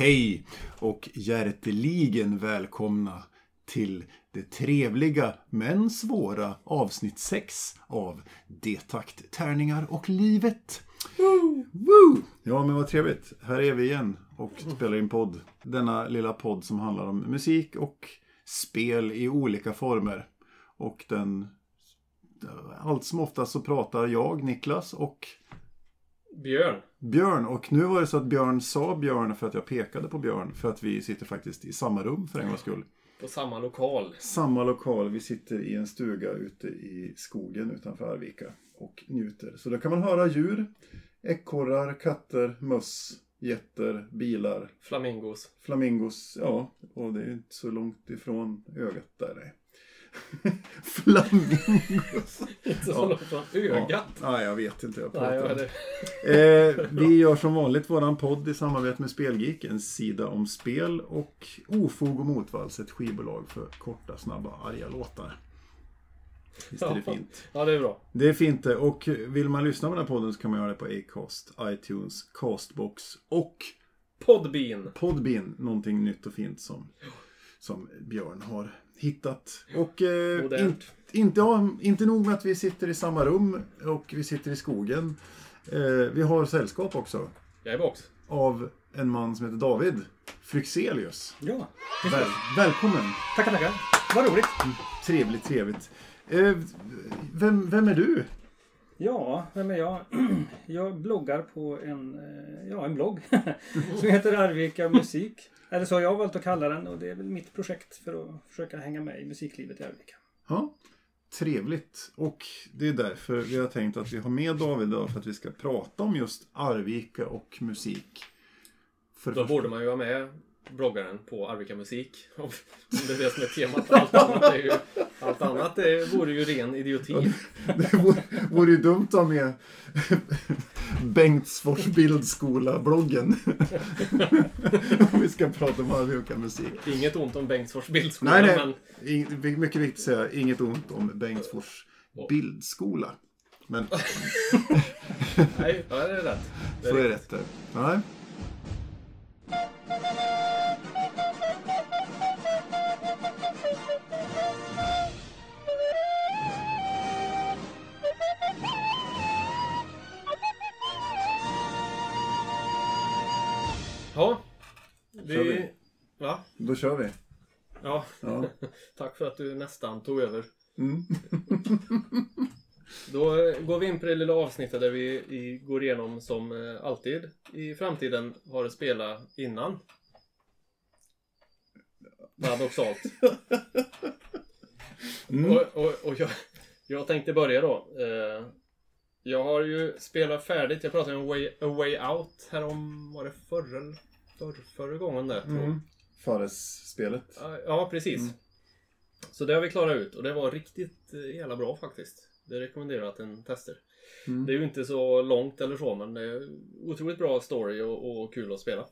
Hej och hjärteligen välkomna till det trevliga men svåra avsnitt 6 av D-takt, tärningar och livet. Woo! Woo! Ja, men vad trevligt. Här är vi igen och spelar in podd. Denna lilla podd som handlar om musik och spel i olika former. Och den... Allt som oftast så pratar jag, Niklas och Björn. Björn. Och nu var det så att Björn sa Björn för att jag pekade på Björn. För att vi sitter faktiskt i samma rum för en gångs skull. På samma lokal. Samma lokal. Vi sitter i en stuga ute i skogen utanför Arvika och njuter. Så då kan man höra djur. Ekorrar, katter, möss, getter, bilar, Flamingos. flamingos. Ja, och det är inte så långt ifrån ögat där. Nej. flamingos. Inte så långt från ögat. Ja. Nej, jag vet inte. Jag Nej, pratar är det? Eh, vi gör som vanligt våran podd i samarbete med Spelgeek, en sida om spel och Ofog och Motvalls, ett skivbolag för korta, snabba, arga låtar. Visst är det fint? Ja, det är bra. Det är fint det. Och vill man lyssna på den här podden så kan man göra det på Acast, iTunes, Castbox och Podbean. Podbean. Någonting nytt och fint som, som Björn har hittat. Och eh, in, inte, ja, inte nog med att vi sitter i samma rum och vi sitter i skogen. Eh, vi har sällskap också Jag är box. av en man som heter David Fryxelius. Ja, Väl, välkommen! tackar, tackar. Vad roligt. Trevligt, trevligt. Eh, vem, vem är du? Ja, vem är jag? Jag bloggar på en, eh, ja, en blogg som heter Arvika Musik. Eller så har jag valt att kalla den och det är väl mitt projekt för att försöka hänga med i musiklivet i Arvika. Ja, trevligt. Och det är därför vi har tänkt att vi har med David idag för att vi ska prata om just Arvika och musik. För Då första- borde man ju ha med bloggaren på Arvika Musik. Om det är det som är temat. Allt annat, är ju, allt annat är, vore ju ren idioti. Det vore, vore ju dumt att ha med Bengtsfors bildskola-bloggen. om vi ska prata om Arvika musik. Inget ont om Bengtsfors bildskola. Nej, nej. Men I, mycket viktigt att säga, inget ont om Bengtsfors bildskola. Men nej, ja, det är rätt. Det så är det riktigt. rätt där. Nej. Ja. Kör vi. Vi... Va? Då kör vi. Ja. Ja. Tack för att du nästan tog över. Mm. Då eh, går vi in på det lilla avsnittet där vi går igenom som eh, alltid i framtiden har det spelat innan. Paradoxalt. Mm. Och, och, och jag, jag tänkte börja då. Eh, jag har ju spelat färdigt. Jag pratade om Way, A Way Out härom, var det förra, förr, förra gången där? Mm. Fares-spelet. Ja, precis. Mm. Så det har vi klarat ut och det var riktigt eh, jävla bra faktiskt. Det rekommenderar jag att en tester. Mm. Det är ju inte så långt eller så men det är otroligt bra story och, och kul att spela.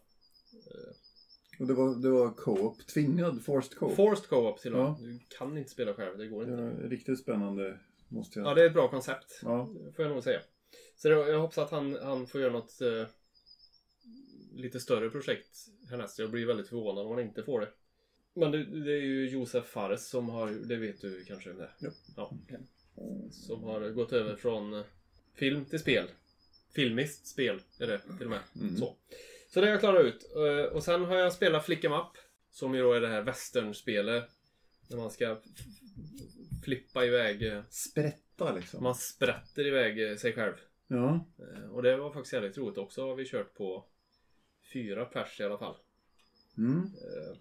Och det var, det var co-op, tvingad forced co-op. Forced co-op till och med. Ja. Du kan inte spela själv, det går det inte. var riktigt spännande, måste jag Ja, det är ett bra koncept. Ja. Får jag nog säga. Så jag hoppas att han, han får göra något eh, lite större projekt härnäst. Jag blir väldigt förvånad om han inte får det. Men det, det är ju Josef Fares som har, det vet du kanske vem det är? Ja. ja. Som har gått över från eh, film till spel. Filmiskt spel är det till och med. Mm. Så. Så det har jag klarat ut. Eh, Och sen har jag spelat Flick 'em Up. Som ju då är det här västernspelet. När man ska flippa iväg. eh, Sprätta liksom. Man sprätter iväg eh, sig själv. Ja. Eh, Och det var faktiskt jävligt roligt också. Har vi kört på fyra pers i alla fall. Mm. Eh,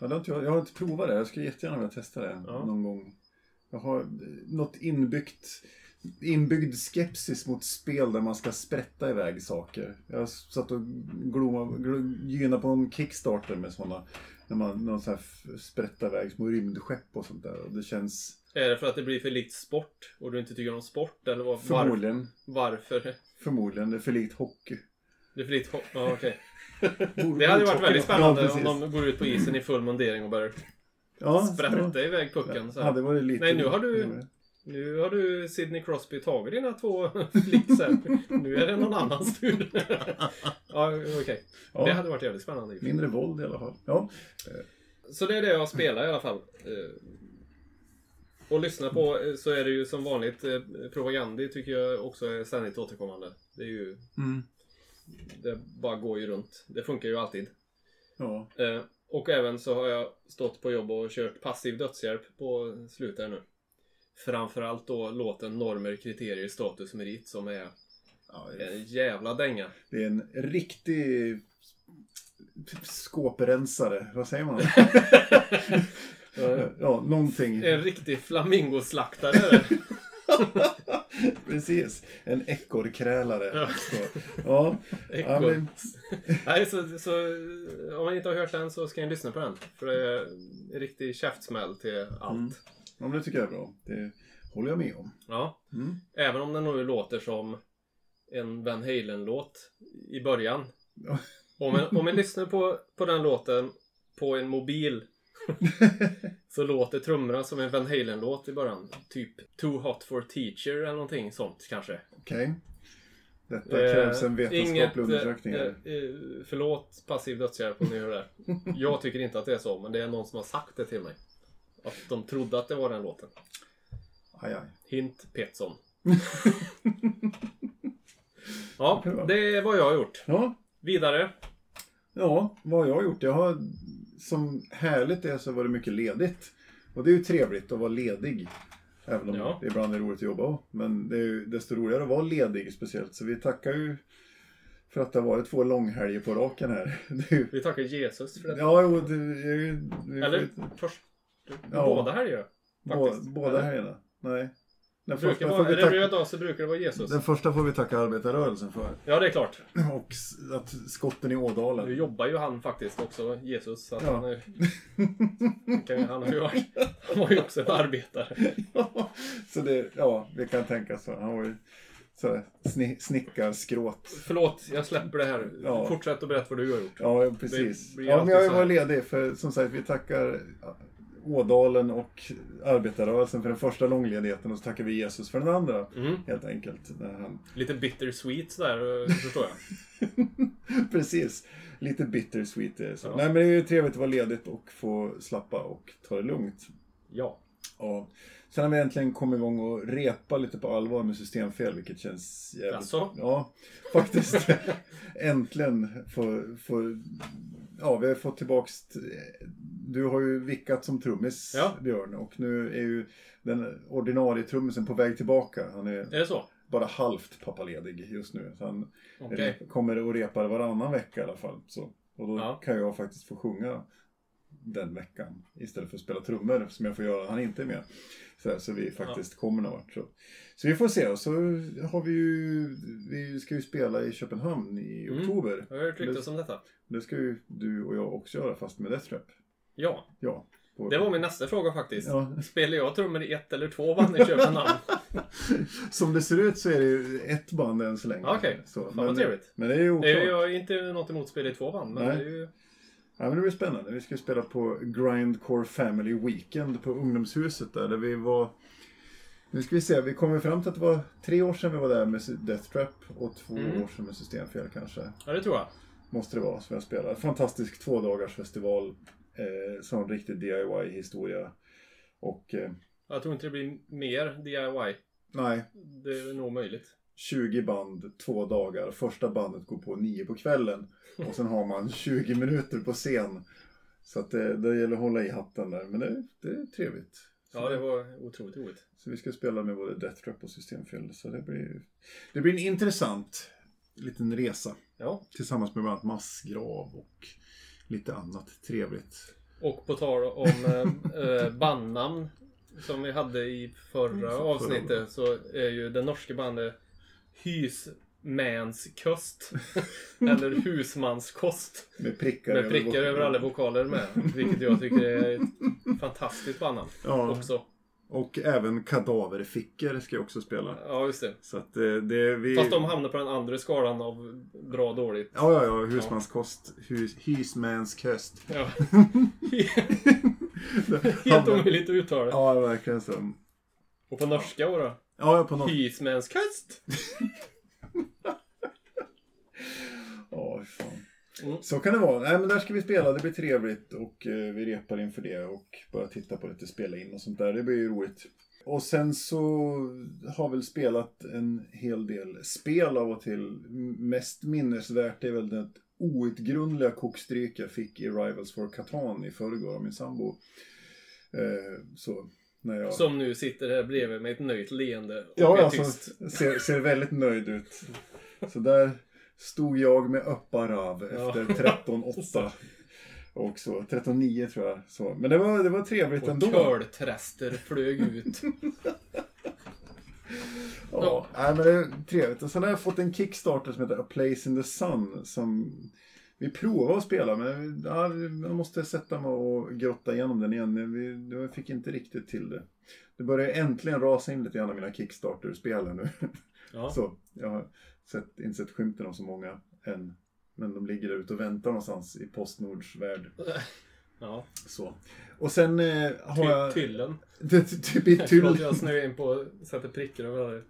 Ja, det har inte jag, jag har inte provat det. Jag skulle jättegärna vilja testa det Ja. någon gång. Jag har något inbyggt inbyggd skepsis mot spel där man ska sprätta iväg saker. Jag satt och gynade på en Kickstarter med sådana. När man någon sån här f- sprätta iväg små rymdskepp och sånt där. Och det känns Är det för att det blir för likt sport och du inte tycker om sport? Eller var, förmodligen, varför? förmodligen det är för likt hockey. Det är för likt hopp? Ja, okej. Borde- Det hade varit hockey väldigt spännande Ja, om de går ut på isen i full mundering och börjar ja, sprätta iväg pucken. Så Ja, det var det lite... Nej, nu har du- Nu har du Sidney Crosby tagit dina två flicks här. Nu är det någon annans tur. ja, okej. Ja. Det hade varit jävligt spännande. Mindre våld i alla fall. Ja. Så det är det jag spelar i alla fall. Eh, Och lyssna på eh, så är det ju som vanligt eh, propaganda tycker jag också är ständigt återkommande. Det är ju... Mm. Det bara går ju runt. Det funkar ju alltid. Ja. Eh, Och även så har jag stått på jobb och kört passiv dödshjälp på slutet nu. Framförallt då låten Normer, kriterier, status, merit som är ja en jävla dänga. det är en riktig skåprensare. Vad säger man? Ja, någonting. En riktig flamingoslaktare. Precis. En ekorrkrälare. Ja. Så. Ja. Ekorre. men, Nej, så, så om man inte har hört den så ska ni lyssna på den. För det är en riktig käftsmäll till allt. Mm. Ja, men det tycker jag är bra. Det håller jag med om. Ja. Mm. Även om den nu låter som en Van Halen-låt i början. Ja. Om en, om en lyssnar på, på den låten på en mobil så låter trummorna som en Van Halen-låt i början. Typ Too Hot For Teacher eller någonting sånt kanske. Okej. Detta krävs en Eh, vetenskaplig inget, undersökning. eh, eh, förlåt passiv dödshjälp om ni hör det. Jag tycker inte att det är så, men det är någon som har sagt det till mig. Att de trodde att det var den låten. Aj, aj. Hint Petson. ja, det är vad jag har gjort. Ja, Vidare. Ja, vad har jag gjort? Jag har, som härligt är så var det mycket ledigt. Och det är ju trevligt att vara ledig. Även om Ja. det ibland är roligt att jobba. Men det är ju desto roligare att vara ledig speciellt. Så vi tackar ju för att det har varit två långhelger på raken här. Ju, Vi tackar Jesus för det. ja, jo, det är ju... Eller först, Ja. båda helger. Faktiskt. båda Eller? helgerna. Nej. Den första, vara, får är det röd dag så brukar det vara Jesus. den första får vi tacka arbetarrörelsen för. Ja, det är klart. Och att skotten i Ådalen. Nu jobbar ju han faktiskt också, Jesus. Så Ja. han, är, kan han, har ju varit, han var ju också en arbetare. Ja, så det, ja, vi kan tänka så. Han var ju så sni, snickarskråt. Förlåt, jag släpper det här. Ja. Fortsätt att berätta vad du har gjort. Ja, precis. Det Ja, men jag varit ledig för som sagt, vi tackar Ådalen och arbetarrörelsen för den första långledigheten och så tackar vi Jesus för den andra. Mm. Helt enkelt. Han, Lite bittersweet där, eh, förstår jag. precis. Lite bittersweet är det så. Ja. Nej men det är ju trevligt att vara ledigt och få slappa och ta det lugnt. Ja. Ja. Sen har vi äntligen kommit igång och repa lite på allvar med systemfel, vilket känns jävligt... Jaså? Ja, faktiskt. äntligen få, få... Ja, vi har fått tillbaks... Du har ju vickat som trummis, Ja. Björn, och nu är ju den ordinarie trummisen på väg tillbaka. Han är Är det så? bara halvt pappaledig just nu. Så han rep- kommer och repar varannan vecka i alla fall. Så. Och då Ja. kan jag faktiskt få sjunga den veckan istället för att spela trummor som jag får göra han inte är med. Så, här, så vi faktiskt kommer någon vart. Så. så vi får se. Och så har vi ju, vi ska ju spela i Köpenhamn i Mm. oktober. Jag har hört ryktas om detta. Det ska ju du och jag också göra fast med Death Trap. Ja, Ja. på- det var min nästa fråga faktiskt. Ja. Spelar jag trummor i ett eller två band i Köpenhamn? Som det ser ut så är det ju ett band än så länge. Okej. Så, Fan, vad trevligt. Men det är ju oklart. Jag är inte något emot att spela i två band, men Nej. det är ju... Ja, men det blir spännande. Vi ska spela på Grindcore Family Weekend på ungdomshuset där, där vi var... Nu ska vi se, vi kommer fram till att det var tre år sedan vi var där med Death Trap och två Mm. år sedan med Systemfel kanske. Ja, det tror jag. Måste det vara, som jag spelar. Fantastisk tvådagars festival. Eh, sån riktig DIY-historia. Och eh, Jag tror inte det blir mer DIY. nej, Det är nog möjligt. 20 band, två dagar. Första bandet går på nio på kvällen. Och sen har man 20 minuter på scen. Så att det, det gäller att hålla i hatten där. Men det, det är trevligt. Så, Ja, det var otroligt roligt. så vi ska spela med både Death Trap och Systemfel. Så det blir, det blir en intressant liten resa. Ja. Tillsammans med bland annat massgrav och lite annat trevligt. Och på tal om eh, eh, bandnamn som vi hade i förra förra avsnittet så är ju det norska bandet Hysmanskost. Eller Husmanskost. Med prickar, Med prickar över alla vokaler med. Vilket jag tycker är ett fantastiskt bandnamn Ja, också. Och även kadaverfickor ska jag också spela. Ja, just det. Så att det, det vi... Fast de hamnar på den andra skalan av bra och dåligt. Ja, ja, ja. Husmanskost. Hus, husmanskost. Ja. Helt omöjligt att uttala. Ja, verkligen så. Och på norska då? då? Ja, på något... Hysmänskast! Ja, fan. Mm. Så kan det vara. Nej, men där ska vi spela. Det blir trevligt och eh, vi repar inför det och börjar titta på lite spela in och sånt där. Det blir ju roligt. Och sen så har väl spelat en hel del spel av och till. Mest minnesvärt är väl det outgrundliga kokstryk jag fick i Rivals for Catan i förrgår av min sambo. Eh, så, när jag... Som nu sitter här bredvid med ett nöjt leende och Ja, är alltså, tyst. ser, ser väldigt nöjd ut. Så där stod jag med öppa rav efter 13-8. Och så, 13-9 tror jag. Så. Men det var, det var trevligt Och ändå. költräster flög ut. Ja, nej, men det är trevligt. Och sen har jag fått en Kickstarter som heter A Place in the Sun. Som vi provar att spela, men ja, jag måste sätta mig och grotta igenom den igen. Vi, jag fick inte riktigt till det. Det börjar äntligen rasa in lite grann av mina Kickstarter-spel här nu. Ja. Så, jag sett, inte sett skymten av så många än. Men de ligger där ute och väntar någonstans i Postnords värld. Ja. Så. Och sen eh, har jag... Ty- Tyllen. Det, typ i Förlåt, tyll. jag snöade in på sätter prickar över varje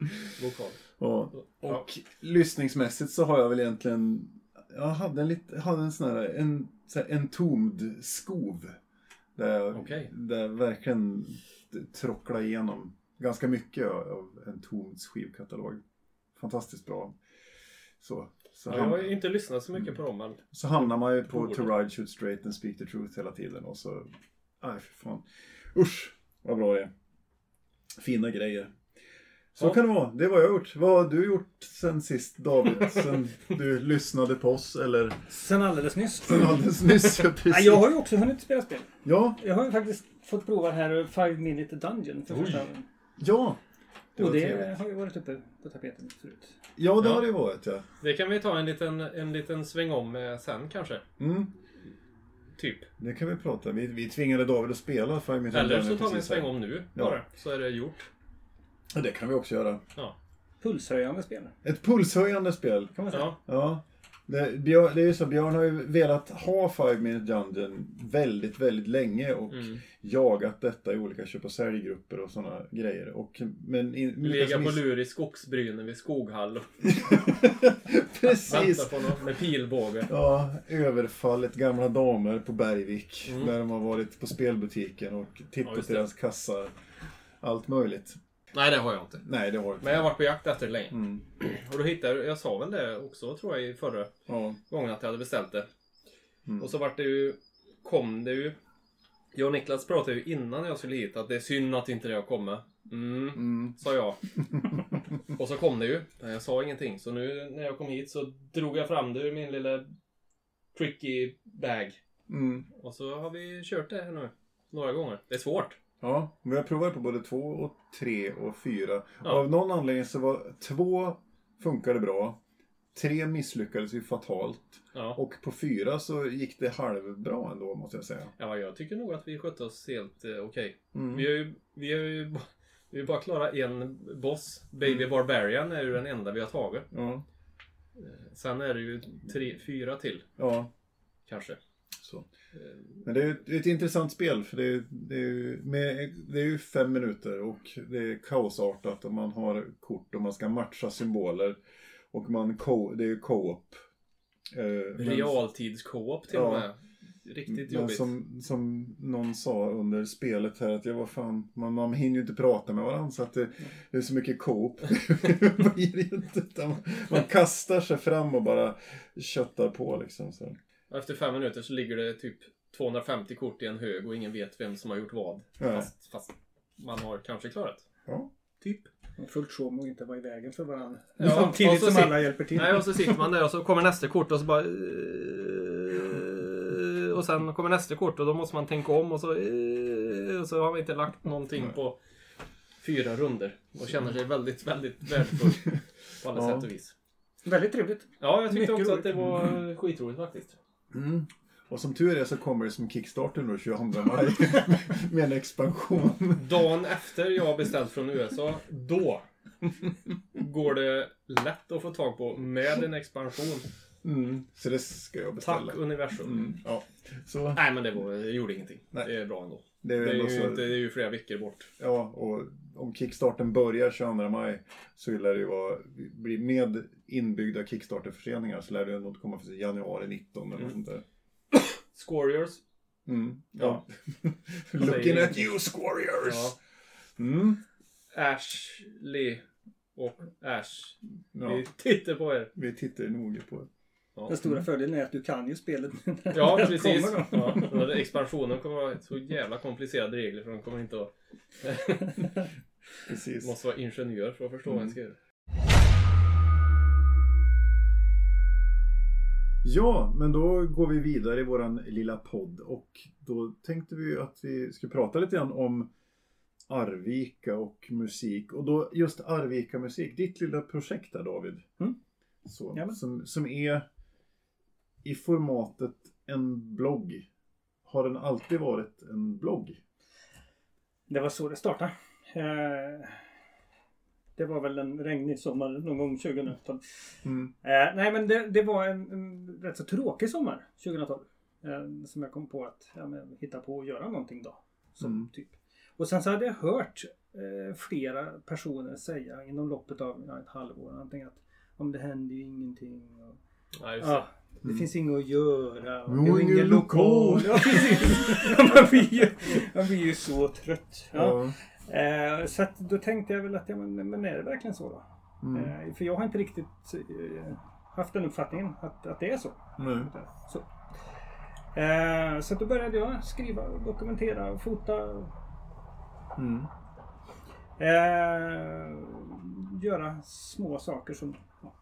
vokal. Ja. Ja. Och lyssningsmässigt så har jag väl egentligen... Jag hade en, lite, hade en sån här, en, så här entomd skov. Där jag, Okej. där jag verkligen tråcklade igenom ganska mycket av- av Entomds skivkatalog. Fantastiskt bra. Så, så, Ja, jag har ju inte lyssnat så mycket på dem, men så hamnar man ju på. To Ride, Shoot Straight and Speak the Truth hela tiden. Och så... Nej, för fan. Usch, vad bra det är. Fina grejer. Så Ja. kan det vara. Det är vad jag har gjort. Vad har du gjort sen sist David? Sen du lyssnade på oss eller Sen alldeles nyss. sen alldeles nyss? Ja, precis. jag har ju också hunnit spela spel. Ja, Jag har ju faktiskt fått prova här Five Minute Dungeon för första gången. ja. Det Och det trevligt. har ju varit uppe på tapeten förut. Ja, det Ja. har det varit ja. det kan vi ta en liten, en liten sväng om med sen kanske. Mm, Typ. det kan vi prata. Vi, vi tvingade David att spela Five Minutes Eller så tar vi en sväng om nu Ja. bara. Så är det gjort. Ja, det kan vi också göra. Ja. Pulshöjande spel. Ett pulshöjande spel. Kan man säga. Ja. Ja. Det, Björn, det är ju så, Björn har ju velat ha Five Minute Dungeon väldigt, väldigt länge och Mm. jagat detta i olika köp och säljgrupper och sådana grejer. Och, men in, Ligga på lur i skogsbrynen vid Skoghall Precis! vänta på något med pilbåge. Ja, överfallit gamla damer på Bergvik Mm. när de har varit på spelbutiken och Ja, tippat just i deras kassar. Allt möjligt. Nej, det har jag inte. Nej, det har det inte. Men jag har varit på jakt efter det länge. Mm. Och då hittade jag, jag sa väl det också tror jag i förra Ja. gången att jag hade beställt det. Mm. Och så vart det ju, kom det ju. Jag och Niklas pratade ju innan jag skulle hit att det är synd att inte det har kommit. Mm, Mm. sa jag. Och så kom det ju. Men jag sa ingenting. Så nu när jag kom hit så drog jag fram det ur min lilla tricky bag. Mm. Och så har vi kört det här nu. Några gånger. Det är svårt. Ja, vi har provat på både två och tre och fyra. Ja. Av någon anledning så var två funkade bra. Tre misslyckades ju fatalt. Ja. Och på fyra så gick det halvbra ändå måste jag säga. ja, jag tycker nog att vi skötte oss helt eh, okej. Mm. Vi har ju, vi har ju ba- vi har bara klarat en boss. Baby Barbarian är ju den enda vi har tagit. Ja. Sen är det ju tre, fyra till ja, kanske. Så. Eh, Men det är ju ett, ett intressant spel för det är, det, är ju med, det är ju fem minuter och det är kaosartat och man har kort och man ska matcha symboler. Och man co, det är ju co-op. Eh, Realtids-co-op till och Ja. med. Riktigt jobbigt. som, som någon sa under spelet här att jag var fan, man, man hinner ju inte prata med varandra så att det, det är så mycket coop. man, man kastar sig fram och bara köttar på liksom. Så. Och Efter fem minuter så ligger det typ 250 kort i en hög och ingen vet vem som har gjort vad. Fast, fast man har kanske klarat. Ja. Typ. Fullt sjå med att inte vara i vägen för varandra. Ja, och Samtidigt så som alla hjälper till. Nej, och så sitter man där och så kommer nästa kort och så bara... Och sen kommer nästa kort och då måste man tänka om och så... Och så har man inte lagt någonting på fyra runder Och känner sig väldigt, väldigt värdefull på alla Ja. sätt och vis. Väldigt trevligt. Ja, jag tyckte Mycket också att roligt. det var skitroligt faktiskt. Mm. Och som tur är så kommer det som Kickstarter nu 22 maj med en expansion. Dagen efter jag har beställt från USA, då går det lätt att få tag på med en expansion. Mm. Så det ska jag beställa. Tack universum. Mm. Ja. Så Nej men det, var, det gjorde ingenting. Nej. Det är bra ändå. det är, Det är, ju så. inte, det är ju flera veckor bort. Ja, och om kickstarten börjar 22 maj så lär det ju vara, bli med inbyggda kickstarterförseningar så lär det nog komma för januari 19 eller Mm. sånt där. Squariors. Mm. Ja. Ja. Looking at you Squariors! Ja. Mm. Ashley och Ash. Ja. Vi tittar på er. Vi tittar noga på det. Ja, Den stora fördelen är att du kan ju spelet. ja precis. kommer. Ja, expansionen kommer vara så jävla komplicerade regler för de kommer inte att... Precis. måste vara ingenjör för att förstå vad en ska göra. Ja, men då går vi vidare i våran lilla podd och då tänkte vi att vi ska prata lite grann om Arvika och musik och då just Arvika musik, ditt lilla projekt där David. Mm. Så, Jajamän. som, som är i formatet en blogg. Har den alltid varit en blogg? Det var så det startade. Eh, Det var väl en regnig sommar någon gång 2012. Mm. Eh, nej men det, det var en, en rätt så tråkig sommar 2012. Eh, som jag kom på att ja, men, hitta på att göra någonting då. Som Mm. typ. Och sen så hade jag hört eh, flera personer säga inom loppet av ja, ett halvår antingen att om det händer ju ingenting. Och, Ja, ja, det. Mm. finns inget att göra. Och Vi det ingen lokal. lokal. Ja, man, blir ju, man blir ju så trött. Ja. Eh, så att då tänkte jag väl att, ja, men, men är det verkligen så då? Mm. Eh, för jag har inte riktigt eh, haft den uppfattningen att, att det är så. Nej. så. Eh, så då började jag skriva, dokumentera, fota, Mm. eh, göra små saker som ja,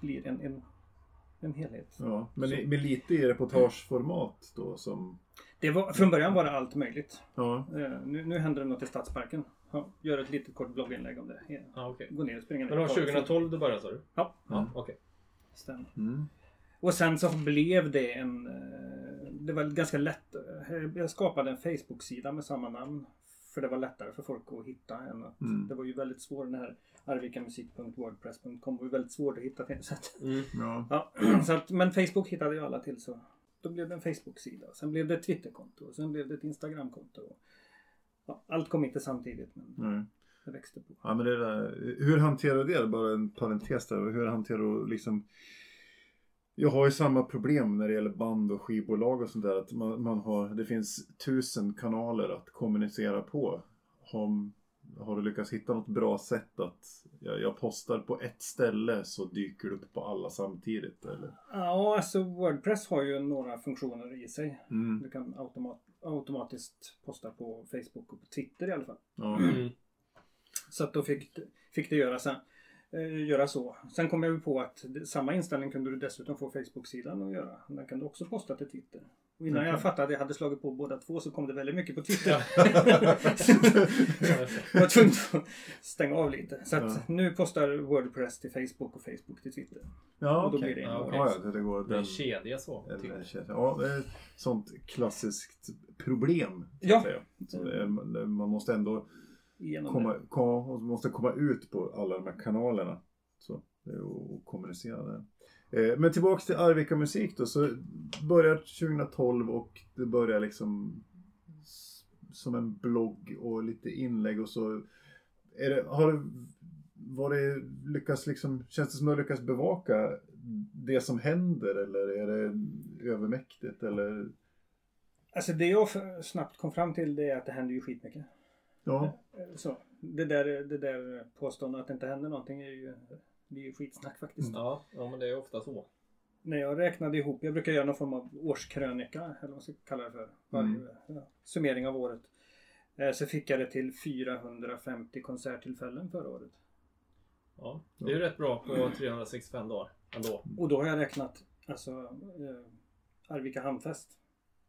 blir en, en, en helhet. Ja. Men Så. med lite i reportageformat då som... Det var, från början var det allt möjligt. Ja. Eh, nu, nu händer det något i Stadsparken. Ja, gör ett litet kort blogginlägg om det. Ja, Ja, okej. Gå ner och springa Men det var 2012 du började sa du? Ja, Ja, okej. stämmer. Mm. Och sen så blev det en... eh, Det var ganska lätt. eh, Jag skapade en Facebook-sida med samma namn. För det var lättare för folk att hitta än att... Mm. Det var ju väldigt svårt den här arvikamusik.wordpress.com var ju väldigt svårt att hitta att, Mm. Ja. ja, så att, men Facebook hittade ju alla till så då blev det en Facebook-sida. Sen blev det ett Twitterkonto. Sen blev det ett Instagramkonto. Ja, allt kom inte samtidigt men Nej. det växte på. Ja, men det där, hur hanterar du det? Bara en parentes där. Hur hanterar du liksom... Jag har ju samma problem när det gäller band och skivbolag och sånt där. Att man, man har, det finns tusen kanaler att kommunicera på. Har, har du lyckats hitta något bra sätt att jag, jag postar på ett ställe så dyker det upp på alla samtidigt? Eller? Ja, alltså Wordpress har ju några funktioner i sig. Mm. Du kan automat, automatiskt posta på Facebook och på Twitter i alla fall. Ja. Mm. Så att då fick, fick det göra, sen, göra så. Sen kom jag ju på att samma inställning kunde du dessutom få Facebook-sidan att göra. Den kan du också posta till Twitter. Och innan Okej. jag fattade att jag hade slagit på båda två så kom det väldigt mycket på Twitter. Ja. jag var tvungen att stänga av lite. Så att Ja. nu postar Wordpress till Facebook och Facebook till Twitter. Ja, Och då okej. blir det en Ja. Ja, det, det går. Det är en Den, kedja så. en, typ. en kedja. ja, det är ett sånt klassiskt problem. Ja. att säga. Så det är, man måste ändå Genom komma, och måste komma ut på alla de här kanalerna. Så, eh, och, och kommunicera där. Eh, Men tillbaks till Arvika musik då. Så börjar 2012 och det börjar liksom som en blogg och lite inlägg och så. Är det, har det, var det lyckas liksom, känns det som att du har lyckats bevaka det som händer eller är det övermäktigt eller? Alltså det jag snabbt kom fram till det är att det händer ju skitmycket. Ja, Eh, Så, det där, det där påståendet att det inte händer någonting är ju, det är ju skitsnack faktiskt. Ja, ja, men det är ofta så. När jag räknade ihop, jag brukar göra någon form av årskrönika, eller vad man ska kalla det för. Varje, Mm. ja, summering av året. Eh, Så fick jag det till 450 konserttillfällen förra året. Ja, det är ju rätt bra på 365 dagar ändå. Och då har jag räknat alltså eh, Arvika Hamnfest.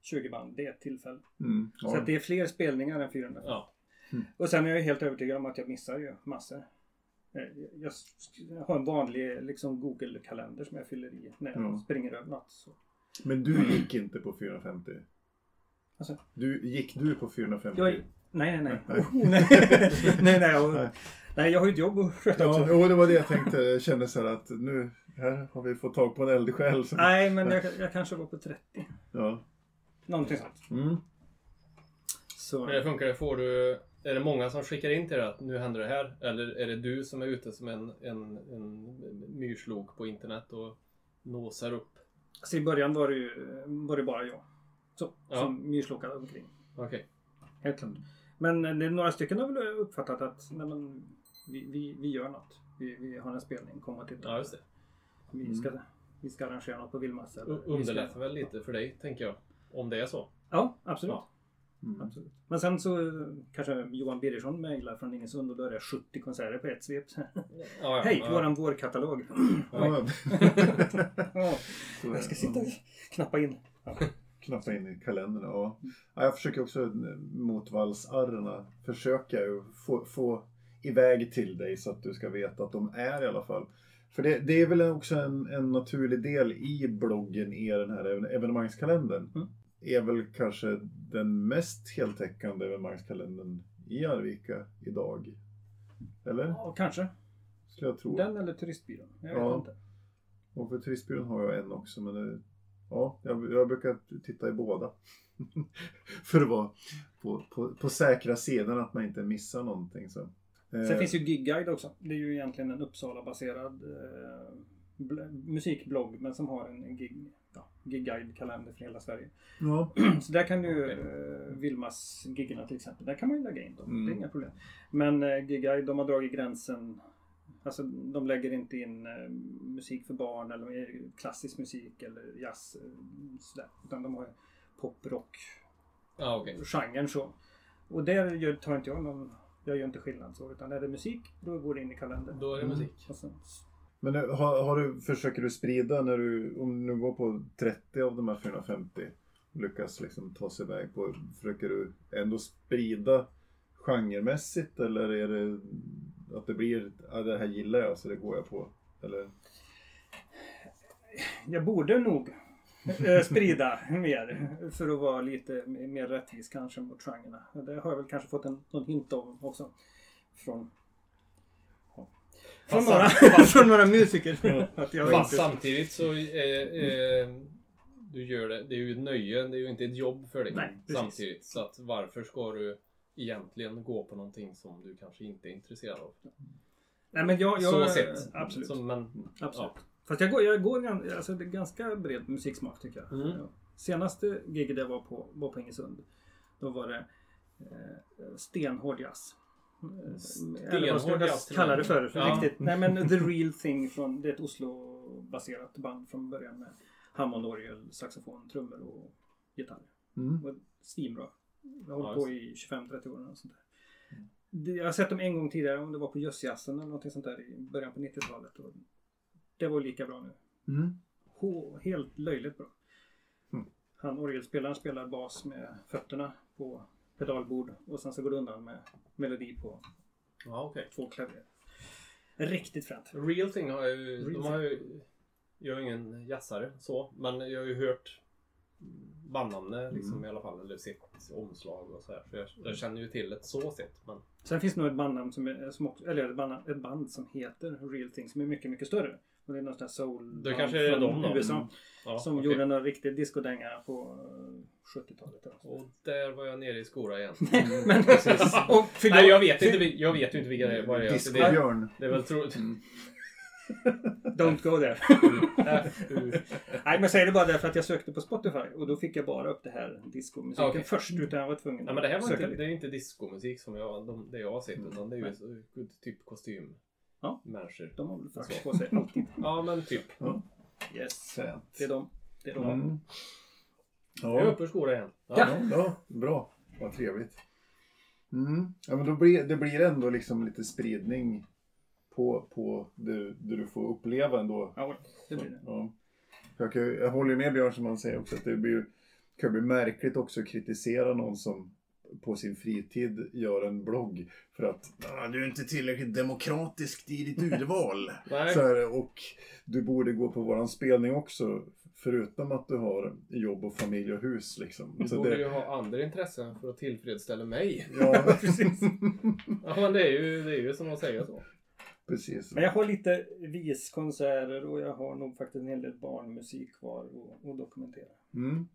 20 band, det är ett tillfälle. mm, ja. Så att det är fler spelningar än 400. Ja. Och sen är jag helt övertygad om att jag missar ju massor. Eh, Jag har en vanlig liksom Google-kalender som jag fyller i när jag Ja. springer över något. Så. Men du gick inte på 450? Alltså? Du, gick du på 450? Jag, nej, nej, nej. Nej. Nej. nej, nej, och, Nej. nej, jag har ju ett jobb att sköta Ja, också. jo, det var det jag tänkte. Jag kände så här att nu här har vi fått tag på en eldsjäl. Som, Nej, men jag, jag kanske var på 30. Ja. Någonting sånt. Mm. Så, Men det funkar, får du Är det många som skickar in till dig att nu händer det här? Eller är det du som är ute som en, en, en myrslok på internet och nosar upp? Så i början var det ju var det bara jag. Så, Ja. som myrslokade omkring. Okej. Helt klart. Men det är några stycken har väl uppfattat att nej, men, vi, vi, vi gör något. Vi, vi har en spelning, kom och titta. Ja, just det. Vi, ska, vi ska arrangera något på Vildmass. eller U- vi ska- Underlättar väl lite för dig, tänker jag. Om det är så. Ja, absolut. Ja. Mm. absolut. Men sen så kanske Johan Birgersson mejlar från Ingesund och då är det 70 konserter på ett svep. Ja, ja, Hej, ja. våran vårkatalog. Ja, jag ska sitta och knappa in. Ja. knappa in i kalendern. Ja. Ja, jag försöker också eh, mot valsarrena försöka få, få iväg till dig så att du ska veta att de är i alla fall. För det, det är väl också en, en naturlig del i bloggen, i den här even- evenemangskalendern. Mm. Är väl kanske den mest heltäckande evenemangskalendern i Arvika idag. Eller? Ja, kanske. Skulle jag tro. Den eller turistbyrån. Jag vet Ja. inte. Och för turistbyrån har jag en också. Men det, ja, jag, jag brukar titta i båda. för att vara på, på, på säkra sidan att man inte missar någonting. Så. Eh, Sen finns ju Gigguide också. Det är ju egentligen en Uppsala-baserad eh, bl- musikblogg men som har en gig, ja, gigguide-kalender för hela Sverige. Ja, Så där kan du, eh, Vilmas-giggerna till exempel, där kan man ju lägga in dem. Mm. Det är inga problem. Men eh, Gigguide, de har dragit gränsen. Alltså de lägger inte in eh, musik för barn eller klassisk musik eller jazz. Eh, sådär. Utan de har pop, rock, Ja, okej. genren så. Och där gör, tar inte jag någon, jag gör inte skillnad så. Utan är det musik, då går det in i kalendern. Då är det musik. Och sen, men nu, har, har du, försöker du sprida när du, om du går på 30 av de här 450 lyckas liksom ta sig iväg på, försöker du ändå sprida genremässigt eller är det att det blir, ja, det här gillar jag så det går jag på? Eller? jag borde nog eh, sprida mer för att vara lite mer rättvis kanske mot genrerna. Det har jag väl kanske fått en, någon hint om också. Från från, Fast några, från några musiker. att jag Fast inte, samtidigt så eh, eh, du gör det, det är ju ett nöje, det är ju inte ett jobb för dig. Nej, samtidigt. Så att varför ska du egentligen gå på någonting som du kanske inte är intresserad av? nej men jag, jag så sett. Absolut. Så, men, absolut. Ja. Fast jag går, jag går alltså, det är ganska bred musiksmak tycker jag. Mm. Ja. Senaste giget jag var på var på Ingesund. Då var det eh, stenhård jazz. Eller vad ska jag kalla och det för? för Ja. riktigt. Nej men The Real Thing från, det är ett Oslo-baserat band från början med Hammondorgel, saxofon, trummor och gitarr. Mm. Det var svinbra. Jag har Ja, hållit på i 25-30 år och sånt där. Det- Jag har sett dem en gång tidigare, om det var på Jössjazzen eller något sånt där i början på 90-talet. Och Det var lika bra nu. Mm. H- helt löjligt bra. Mm. Han orgelspelaren spelar bas med fötterna på pedalbord och sen så går det undan med melodi på ja, okej. två klaver. Riktigt fränt. Real thing har jag ju, Real de har ju, jag är ingen jazzare så, men jag har ju hört bandnamnet liksom Mm. i alla fall, eller sett omslag och så här. Så jag, jag känner ju till ett så sett, men Sen finns det nog ett bandnamn som, är, som också, eller ett band, ett band som heter Real Thing som är mycket, mycket större. Och det är någon sån här soul Det kanske är från de då. USA. ja, Som okej. gjorde en riktig discodänga på eh, 70-talet. eller så. Och där var jag nere i skora igen. Men, och, för Nej, jag vet inte, jag vet ju inte vilka det är. Det det, Discobjörn. det är väl tro... Mm. Don't go there. Nej, men säger det bara därför att jag sökte på Spotify och då fick jag bara upp det här diskomusiken Okej. först utan jag var tvungen Nej men det här var inte, lite. det är inte diskomusik som jag, de, det jag har sett utan det är ju typ kostym. Ja. Människor. De har väl frack på sig alltid. Ja men typ. Yes. Fränt. Det är de. Det är de. Mm. Jag är Ja. uppe ur skora igen. Ja. Ja, ja, bra. Vad trevligt. Mm. Ja, men då blir, det blir ändå liksom lite spridning på, på det, det du får uppleva ändå. Ja, det blir det. Ja. Jag, kan, jag håller ju med Björn som han säger också att det blir, kan bli märkligt också att kritisera någon som på sin fritid gör en blogg för att "Ah, du är inte tillräckligt demokratisk i ditt urval. Här, och du borde gå på våran spelning också. Förutom att du har jobb och familj och hus liksom. Du Så borde det- ju ha andra intressen för att tillfredsställa mig. Ja, precis. Ja men det är ju, det är ju som att säga så. precis. Men jag har lite viskonserter och jag har nog faktiskt en hel del barnmusik kvar att- dokumentera. Mm.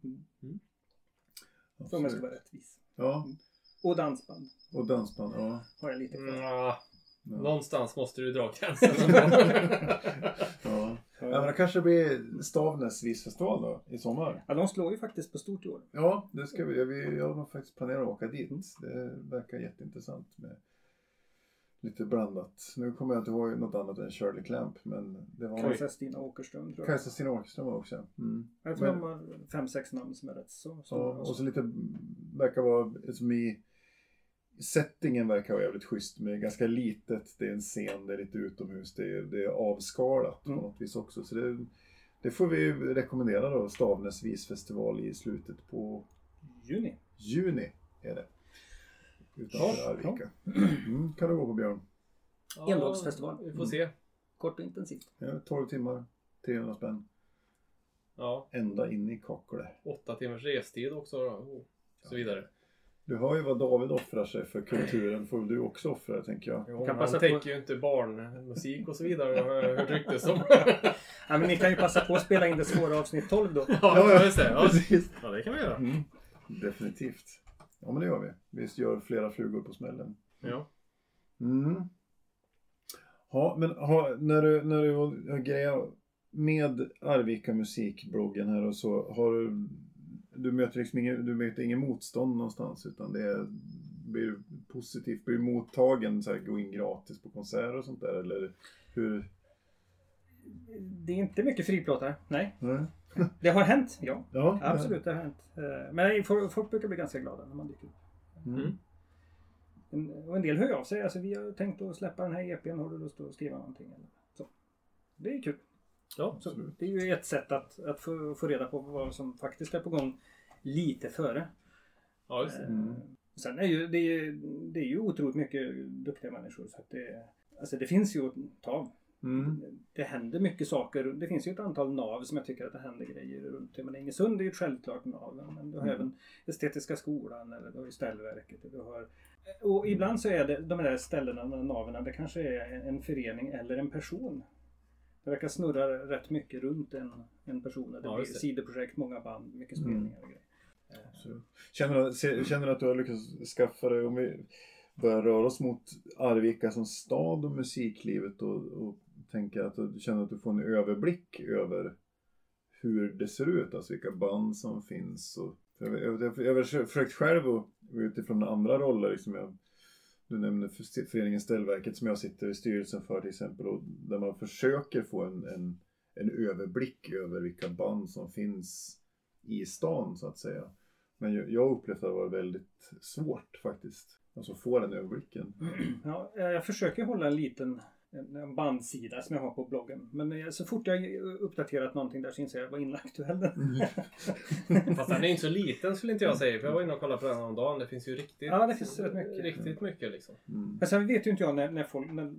För jag ska vara rättvis. Ja. Och dansband Och dansband, ja. har jag lite kvar. Ja. någonstans måste du dra gränsen. ja. Ja, men det kanske blir Stavnäs visfestival då i sommar. Ja, de slår ju faktiskt på stort i år. Ja, det ska vi. vi jag har faktiskt planerat att åka dit. Det verkar jätteintressant med lite blandat. Nu kommer jag inte ihåg något annat än Shirley Clamp, men det var Kajsa Stina Åkerström tror jag. Kajsa Stina Åkerström var också. Mm. Jag tror Men- de har fem, sex namn som är rätt så Ja, stora. och så lite, verkar vara som i Settingen verkar vara jävligt schysst med ganska litet, det är en scen, det är lite utomhus, det är, det är avskalat Mm. på något vis också. Så det, det får vi rekommendera då, Stavnäs visfestival i slutet på Juni. juni är det. Utanför Ja, Arvika. Mm, kan du gå på Björn. Ja, Endagsfestival. Vi får se. Kort och intensivt. Ja, 12 timmar, 300 spänn. Ja, Ända in i Kakle. åtta timmars restid också då. och så vidare. Du hör ju vad David offrar sig för kulturen, får du också offra tänker jag. Jo, kan han på- tänker ju inte barnmusik och så vidare har jag hört ryktes om. Ja, men ni kan ju passa på att spela in det svåra avsnitt 12 då. ja, det. Ja. Precis. ja, det kan vi göra. Mm, definitivt. Ja, men det gör vi. Vi gör flera flugor på smällen. Ja. Mm. Ja, men ha, när du, när du har grejat med Arvika musikbloggen här och så, har du, du möter liksom ingen, du möter ingen motstånd någonstans utan det är, blir positivt, blir mottagen så här, gå in gratis på konserter och sånt där eller hur? Det är inte mycket friplåtar. Nej. Nej. Det har hänt, ja. Ja, Absolut, det har hänt. Eh, Men folk brukar bli ganska glada när man dyker upp. Mm. Mm. En- Och en del hör av sig. Alltså, vi har tänkt att släppa den här EPn. Har du lust att skriva någonting? Eller så. Det är kul. Ja. Så det är ju ett sätt att, att få, få reda på vad som faktiskt är på gång lite före. ja, just det. Mm. Sen är ju, det, är, det är ju otroligt mycket duktiga människor. Så att det, alltså det finns ju att ta av. Mm. Det händer mycket saker. Det finns ju ett antal nav som jag tycker att det händer grejer runt. Men Ingesund är ju ett självklart nav. Men du har Mm. även Estetiska skolan eller du har ju Ställverket. Och, du har, och ibland så är det de där ställena, de där naven, det kanske är en, en förening eller en person. Det verkar snurra rätt mycket runt en, en person. Det Ja, blir det. sidoprojekt, många band, mycket spelningar och grejer. Absolut. Känner, du- känner du att du har lyckats skaffa dig, om vi börjar röra oss mot Arvika som stad och musiklivet och, och tänker att du känner att du får en överblick över hur det ser ut, alltså vilka band som finns. Och, för jag, jag, jag, jag har försökt själv och utifrån andra roller, liksom jag, du nämnde föreningen Ställverket som jag sitter i styrelsen för till exempel, och där man försöker få en, en, en överblick över vilka band som finns i stan så att säga. Men jag- upplevde att det var väldigt svårt faktiskt. Alltså få den överblicken. Ja, jag försöker hålla en liten en bandsida som jag har på bloggen. Men eh, så fort jag uppdaterat någonting där så inser jag vad inaktuell den Fast den är inte så liten skulle inte jag säga. För jag var inne och kollade på den om dagen. Det finns ju riktigt, Ja, det finns rätt mycket. riktigt mycket liksom. Mm. Men sen vet ju inte jag när, när, folk, när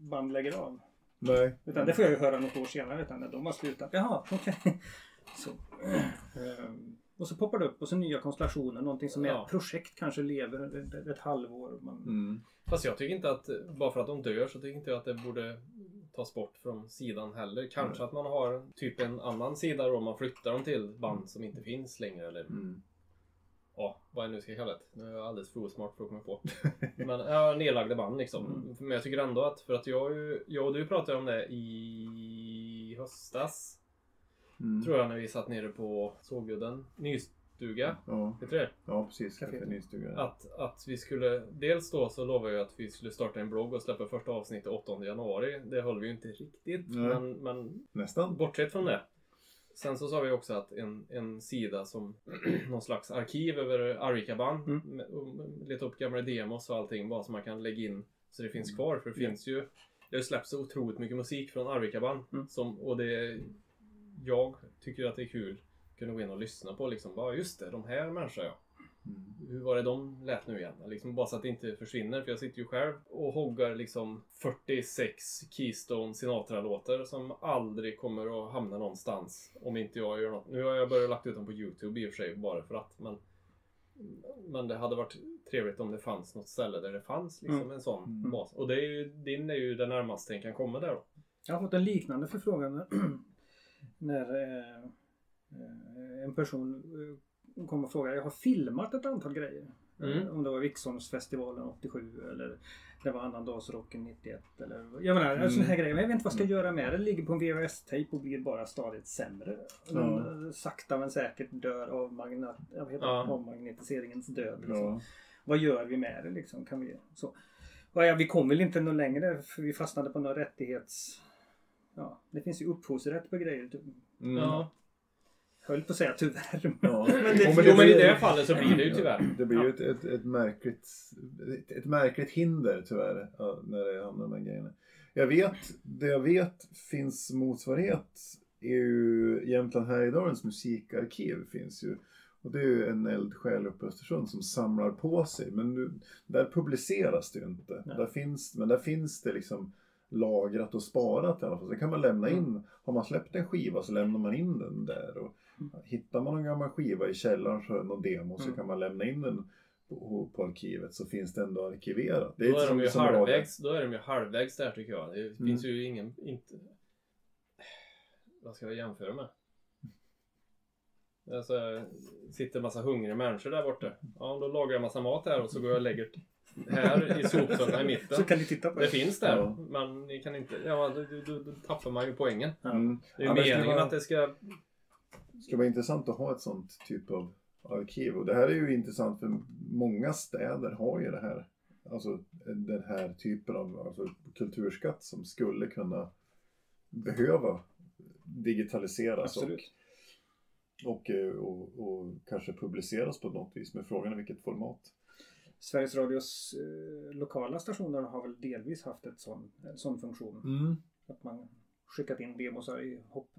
band lägger av. Nej. Utan det får jag ju höra något år senare. Utan när de har slutat. Jaha, okej. Så. Ehm, Och så poppar det upp och så nya konstellationer. Någonting som är Ja. ett projekt kanske lever ett, ett halvår. Man, Mm. Fast jag tycker inte att, bara för att de dör så tycker inte jag att det borde tas bort från sidan heller. Kanske att man har typ en annan sida då man flyttar dem till band som inte finns längre eller Mm. ja, vad jag nu ska kalla det. Nu är jag alldeles för osmart för att komma på. Men ja, nedlagda band liksom. Mm. Men jag tycker ändå att, för att jag, jag och du pratade om det i höstas. Mm. Tror jag när vi satt nere på Sågudden nystuga. Ja. Heter det? ja, precis. Café. Nystuga. Att, att vi skulle, dels då så lovade jag att vi skulle starta en blogg och släppa första avsnittet 8 januari. Det höll vi ju inte riktigt. Men, men Nästan. bortsett från det. Sen så sa vi också att en, en sida som någon slags arkiv över Arvika-band. Mm. med- Leta upp gamla demos och allting bara som man kan lägga in så det finns Mm. kvar. För det finns ju det har släppts så otroligt mycket musik från Arvika-band. Mm. Som, och det jag tycker att det är kul att kunna gå in och lyssna på liksom. Bara just det, de här människorna ja. Mm. Hur var det de lät nu igen? Liksom bara så att det inte försvinner. För jag sitter ju själv och hoggar liksom 46 Keystone Sinatra-låtar som aldrig kommer att hamna någonstans. Om inte jag gör något. Nu har jag börjat lagt ut dem på YouTube i och för sig bara för att. Men, men det hade varit trevligt om det fanns något ställe där det fanns liksom Mm. en sån Mm. bas. Och det är ju, din är ju det närmaste en kan komma där då. Jag har fått en liknande förfrågan när, eh, eh, en person eh, kom och frågade. Jag har filmat ett antal grejer. Mm. Om det var Viksholmsfestivalen 87 eller det var annandagsrocken 91 eller jag menar, mm. sådana här grejer. Men jag vet inte vad jag ska göra med det. Det ligger på en VHS-tejp och blir bara stadigt sämre. Ja. Sakta men säkert dör av, magnet, jag vet, Ja. död. Liksom. Ja. Vad gör vi med det liksom? Kan vi, så. Ja, vi kom väl inte något längre för vi fastnade på någon rättighets... Ja, det finns ju upphovsrätt på grejer. Typ. Mm. Ja. Höll på att säga tyvärr. Ja. Men det, Jo, men, blir- i det fallet så blir det ju tyvärr. Det blir ju ett, ett, ett, märkligt, ett, ett märkligt hinder tyvärr när det hamnar de här grejerna. Jag vet, det jag vet finns motsvarighet är ju Jämtland Härjedalens musikarkiv finns ju. Och det är ju en eldsjäl uppe i Östersund som samlar på sig. Men nu, där publiceras det ju inte. Nej. Där finns, men där finns det liksom lagrat och sparat i alla fall. Sen kan man lämna in, har man släppt en skiva så lämnar man in den där. Och hittar man en gammal skiva i källaren så är någon demo så Mm. kan man lämna in den på, på arkivet så finns det ändå arkiverat. Det Då är, som- de ju som halvvägs, då är de ju halvvägs där tycker jag. Det Mm. finns ju ingen... Inte... Vad ska jag jämföra med? Alltså, sitter en massa hungriga människor där borta. Ja, då lagar jag massa mat här och så går jag och lägger här i soptunnan i mitten. så kan ni titta på Det det. finns där, Ja. men ni kan inte... Ja, då, då, då, då tappar man ju poängen. Mm. Det är ju ska meningen vara- att det ska... Det skulle vara intressant att ha ett sånt typ av arkiv. Och det här är ju intressant för många städer har ju det här. Alltså den här typen av alltså, kulturskatt som skulle kunna behöva digitaliseras och, Absolut. och, eh, och, och kanske publiceras på något vis. Men frågan är vilket format. Sveriges Radios eh, lokala stationer har väl delvis haft ett sån, en sån funktion. Mm. Att man skickat in demosar i hopp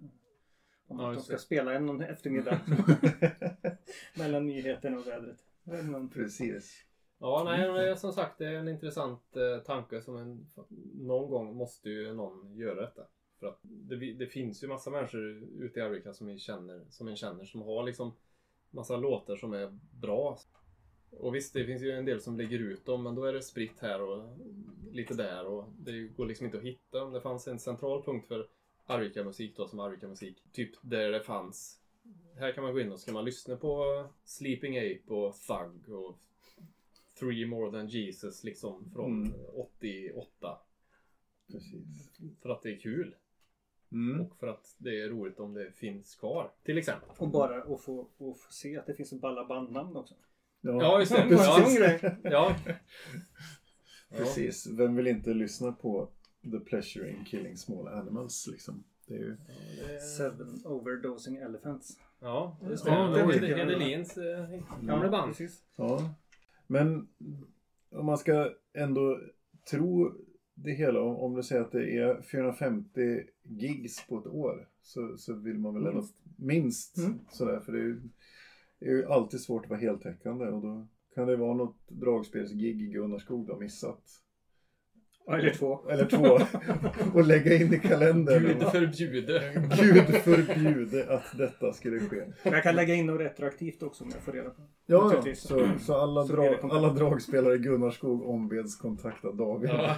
om Ja, att de ska det. spela en någon eftermiddag mellan nyheterna och vädret. Precis. Ja, nej, är som sagt det är en intressant eh, tanke som en, någon gång måste ju någon göra detta. För att det, det finns ju massa människor ute i Arvika som, vi känner, som en känner som har liksom massa låtar som är bra. Och visst, det finns ju en del som lägger ut dem men då är det spritt här och lite där och det går liksom inte att hitta. Om det fanns en central punkt för Arvika-musik då som Arvika-musik, typ där det fanns här kan man gå in och så kan man lyssna på Sleeping Ape och Thug och Three More Than Jesus liksom från Mm. 88. Precis. För att det är kul Mm. och för att det är roligt om det finns kvar. Till exempel. Och bara att få, att få se att det finns balla bandnamn också. Ja, just det. Bara Ja. Precis. Vem vill inte lyssna på The Pleasure in Killing Small Animals liksom? Det är ju... Seven overdosing elephants. Ja, just det. Ja, det jag. Hedelins eh, gamla band. Precis. Ja. Men om man ska ändå tro det hela, om- du säger att det är 450 gigs på ett år så, så vill man väl ändå Minst. minst Mm. sådär för det är, ju, det är ju alltid svårt att vara heltäckande och då kan det vara något dragspelsgig i Gunnarskog du har missat. Eller två. Eller två. och lägga in i kalendern. Gud förbjude. Gud förbjude att detta skulle ske. Jag kan lägga in något retroaktivt också om jag får reda på. Ja, ja. Så, så, alla, Så kontakt. alla dragspelare i Gunnarskog ombeds kontakta David. Ja,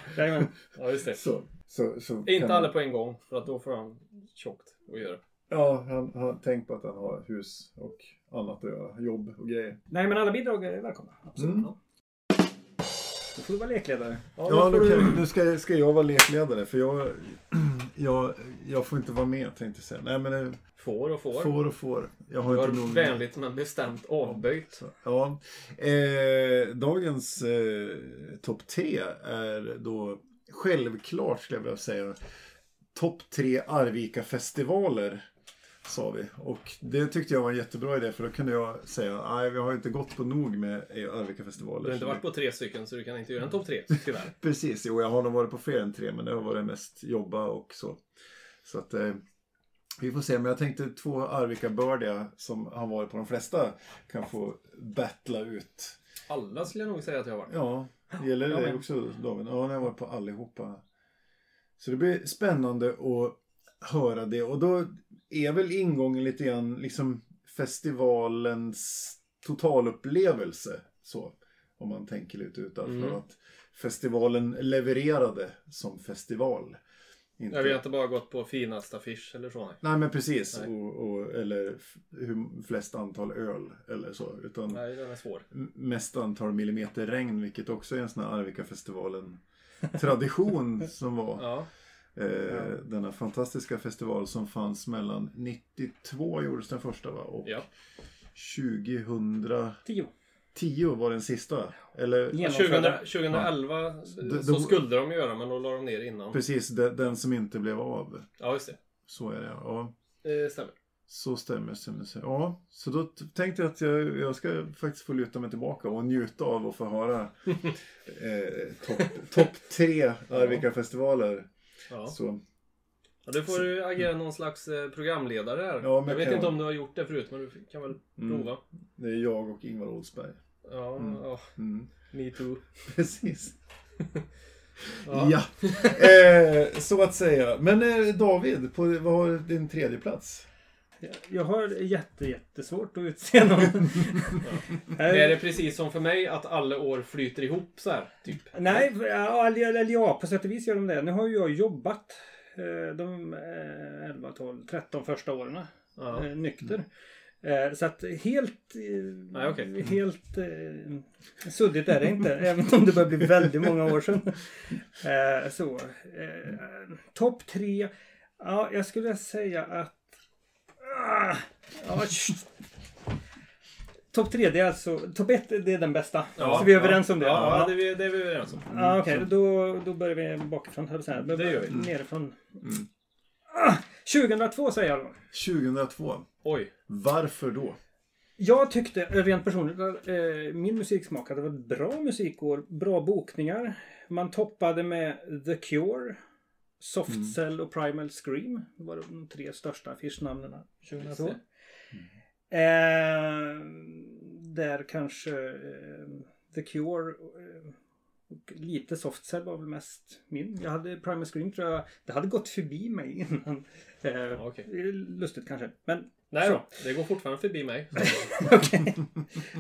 ja, just det. Så, så, så Inte kan- alla på en gång för att då får han tjockt att göra. Ja, han har tänkt på att han har hus och annat att göra. Jobb och grejer. Nej men alla bidrag är välkomna. Absolut. Mm. Ja. Då får du vara lekledare. Ja, då nu, du- nu ska, ska jag vara lekledare för jag, jag, jag får inte vara med tänkte jag säga. Nej men det, Får och får. får och får. Jag har Du inte nog... har vänligt men bestämt avböjt. Ja. Eh, dagens eh, topp tre är då självklart skulle jag vilja säga topp tre Arvika-festivaler. Sa vi. Och det tyckte jag var en jättebra idé för då kunde jag säga nej vi har inte gått på nog med Arvika-festivaler. Du har inte varit på tre stycken så du kan inte göra en topp tre, tyvärr. Precis, jo jag har nog varit på fler än tre men det har varit mest jobba och så. Så att eh, vi får se, men jag tänkte två Arvika-bördiga som har varit på de flesta kan få battla ut. Alla skulle jag nog säga att jag har varit. Ja, gäller det dig också David? Ja, jag har varit på allihopa. Så det blir spännande att höra det och då är väl ingången lite grann liksom festivalens totalupplevelse. Så, om man tänker lite utanför Mm. att festivalen levererade som festival. Inte... Ja, vi har inte bara gått på finast affisch eller så. Nej, Nej men precis. Nej. Och, och, eller hur flest antal öl eller så. Utan nej den är svår. mest antal millimeter regn. Vilket också är en sån här Arvika-festivalen tradition som var. Ja, Eh, Denna fantastiska festival som fanns mellan 92 gjordes den första va? Och ja. 2010 Tio. var den sista. Eller Ja. 2000, Genomförda. 2011 Det- så det- skulle de göra men då la de ner innan. precis den, den som inte blev av. Ja, just det. Så är det ja. Det stämmer. Så stämmer, stämmer. stämmer. Ja, så då tänkte jag att jag, jag ska faktiskt få luta mig tillbaka och njuta av att få höra eh, topp top tre Arvika-festivaler. Ja. Så, Ja, du får ju agera någon slags eh, programledare här. Ja, jag vet inte jag. om du har gjort det förut men du kan väl Mm. prova. det är jag och Ingvar Oldsberg. Ja, Mm. ja, Mm. me too. Precis. Ja. Ja, Eh, så att säga. Men eh, David, på, vad har din tredje plats? Jag har jätte, jättesvårt att utse någon. Det är det precis som för mig att alla år flyter ihop så här, typ? Nej, ja, eller, ja, på sätt och vis gör de det. Nu har ju jag jobbat eh, de eh, 11, 12, 13 första åren Ja. eh, nykter. Eh, så att helt, Nej, okej. helt eh, suddigt är det inte. även om det börjar bli väldigt många år sedan. Eh, så. Eh, Topp tre. Ja, jag skulle säga att... Ah, ja, Topp tre, det är alltså... Topp ett, det är den bästa. så vi är överens om det. Ja, ja det, är vi- det är vi överens om. Ja, Okej, då, då börjar vi bakifrån. säga. Det gör vi. Nerifrån. Mm. Ah, 2002 säger jag då. 2002. Oj. Varför då? Jag tyckte rent personligt att eh, min musiksmak hade varit bra musikår. Bra bokningar. Man toppade med The Cure. Soft Mm. Och Primal Scream. Var de tre största affischnamnen 2002. Mm. Eh, där kanske eh, The Cure eh, och lite Soft Cell var väl mest min. Jag hade Primal Scream tror jag. Det hade gått förbi mig innan. Eh, är Lustigt kanske. Men Nej då, det går fortfarande förbi mig. Okej.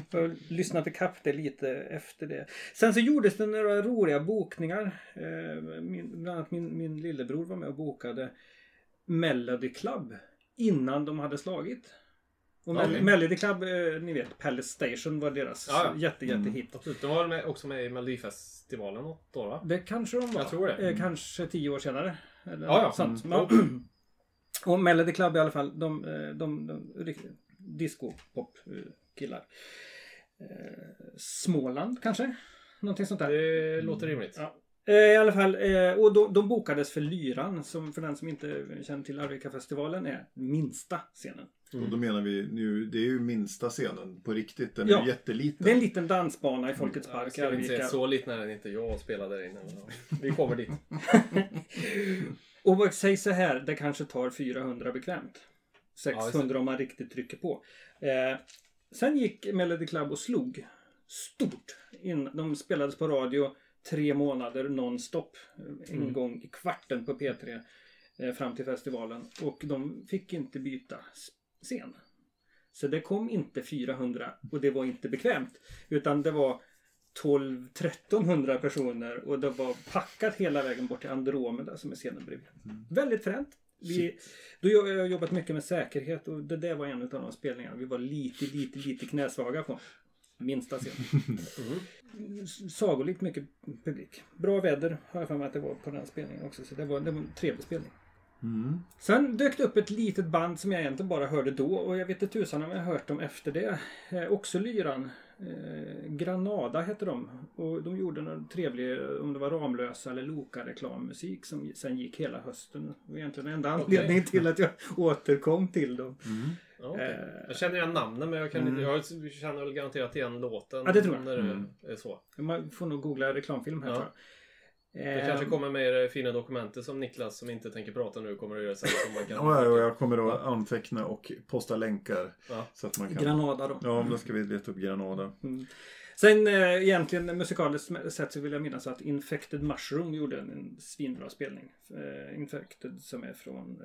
Jag har lyssnat ikapp det lite efter det. Sen så gjordes det några roliga bokningar. Eh, Min, bland annat min, min lillebror var med och bokade Melody Club innan de hade slagit. Och Okej. Melody Club, eh, ni vet, Palace Station var deras Ja, ja. jätte, jättehit. Absolut, de var med, också med i Melodifestivalen år va? Det kanske de var. Jag tror det. Eh, Kanske tio år senare. Eller Ja, ja. Sånt. Mm. Ja. Och Melody Club i alla fall, de, eh, de, de, riktigt disco-pop-killar. Eh, Småland kanske? Någonting sånt där. Det låter rimligt. Ja. Eh, I alla fall, eh, och de, de bokades för Lyran som för den som inte känner till Arvika-festivalen är minsta scenen. Och då menar vi nu, det är ju minsta scenen på riktigt. Den Ja. är ju jätteliten. Det är en liten dansbana i Folkets Ja, park i ska vi inte säga så liten är den inte. Jag spelar där inne. ja, Vi kommer dit. Och säg så här, det kanske tar 400 bekvämt. Ja, just 600 om man riktigt trycker på. Eh, sen gick Melody Club och slog stort. In, de spelades på radio tre månader nonstop. En Mm. gång i kvarten på P3 eh, fram till festivalen. Och de fick inte byta scen. Så det kom inte 400 och det var inte bekvämt. Utan det var 12-1300 personer och det var packat hela vägen bort till Andromeda som är scenen bredvid. Väldigt fränt. Vi, då har jag jobbat mycket med säkerhet och det där var en av de spelningarna vi var lite, lite, lite knäsvaga på. Minsta scen. Mm. Sagolikt mycket publik. Bra väder har jag för mig att det var på den spelningen också. Så det var, det var en trevlig spelning. Mm. Sen dök det upp ett litet band som jag egentligen bara hörde då och jag vet inte tusan om jag har hört dem efter det. Eh, också Lyran. Eh, Granada hette de. Och de gjorde någon trevlig, om det var Ramlösa eller Loka-reklammusik som sen gick hela hösten. Det var egentligen den enda anledningen till att jag återkom till dem. Mm. Okej. Eh, Jag känner igen namnen men jag, kan inte, Mm. jag känner väl garanterat igen låten. Ja, det tror jag. När Mm. det är så. Man får nog googla reklamfilm här Ja. tror jag. Det Eh, kanske kommer med det fina dokumentet som Niklas som inte tänker prata nu kommer att göra sen. Som man kan... Ja, ja, jag kommer att anteckna och posta länkar. Ja. Så att man kan... Granada då. Ja, då ska vi leta upp Granada. Mm. Sen eh, egentligen musikaliskt sett så vill jag minnas att Infected Mushroom gjorde en, en svinbra spelning. Eh, Infected som är från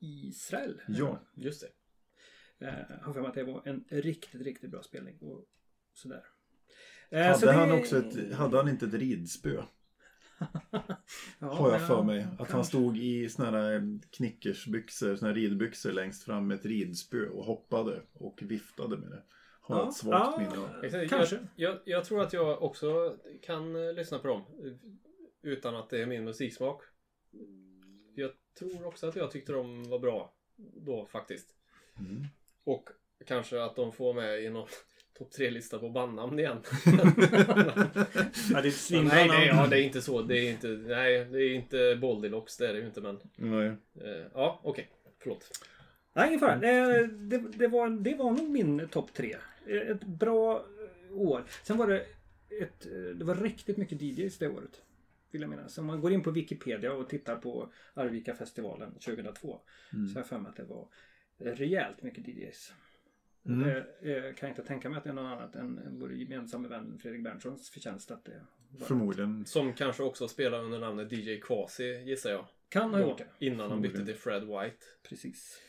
Israel. Ja. Just det. Eh, har för mig att det var en riktigt, riktigt bra spelning. Och sådär. Eh, Hade så det- han också ett, hade han inte ett ridspö? Ja, Har jag för mig. Att han kanske. stod i såna här knickersbyxor, såna här ridbyxor längst fram med ett ridspö och hoppade och viftade med det. Har jag Ja, ett svagt ja. minne. Kanske. Jag, jag, jag tror att jag också kan eh, lyssna på dem. eh, Utan att det är min musiksmak. Jag tror också att jag tyckte de var bra då faktiskt. Mm. Och kanske att de får med i någon topp tre-lista på bandnamn igen. Ja, det är nej, nej, ja, det är inte så. Det är inte, nej, det är inte Boldilocks, det är det ju inte men... Nej. Eh, ja, okej. Förlåt. Nej, ingen fara. Det, det, det, var, det var nog min topp tre. Ett bra eh, år. Sen var det ett, eh, det var riktigt mycket DJs det året. Vill jag minnas. Om man går in på Wikipedia och tittar på Arvika-festivalen 2002 Mm. så har jag för mig att det var rejält mycket DJs. Mm. Det eh, kan jag inte tänka mig att det är någon annat än vår gemensamma vän Fredrik Berntssons förtjänst att det var. Förmodligen. Som kanske också spelar under namnet DJ Quasi, gissar jag. Kan ha gjort det. Innan han bytte till Fred White. Precis.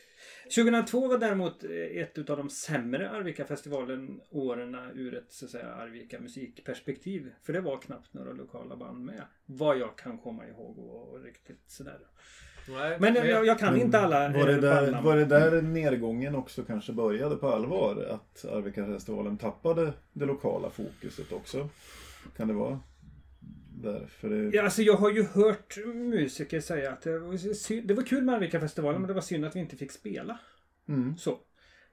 2002 var däremot eh, ett av de sämre Arvika-festivalen åren ur ett så att säga Arvika musikperspektiv. För det var knappt några lokala band med. Vad jag kan komma ihåg och, och riktigt sådär. Nej, Men jag, jag kan inte alla Var det, eh, där, bandnamn. var det där nedgången också kanske började på allvar? Att Arvika-festivalen tappade det lokala fokuset också? Kan det vara därför det... Ja, alltså jag har ju hört musiker säga att det var, det var kul med Arvika-festivalen men det var synd att vi inte fick spela. Mm. Så.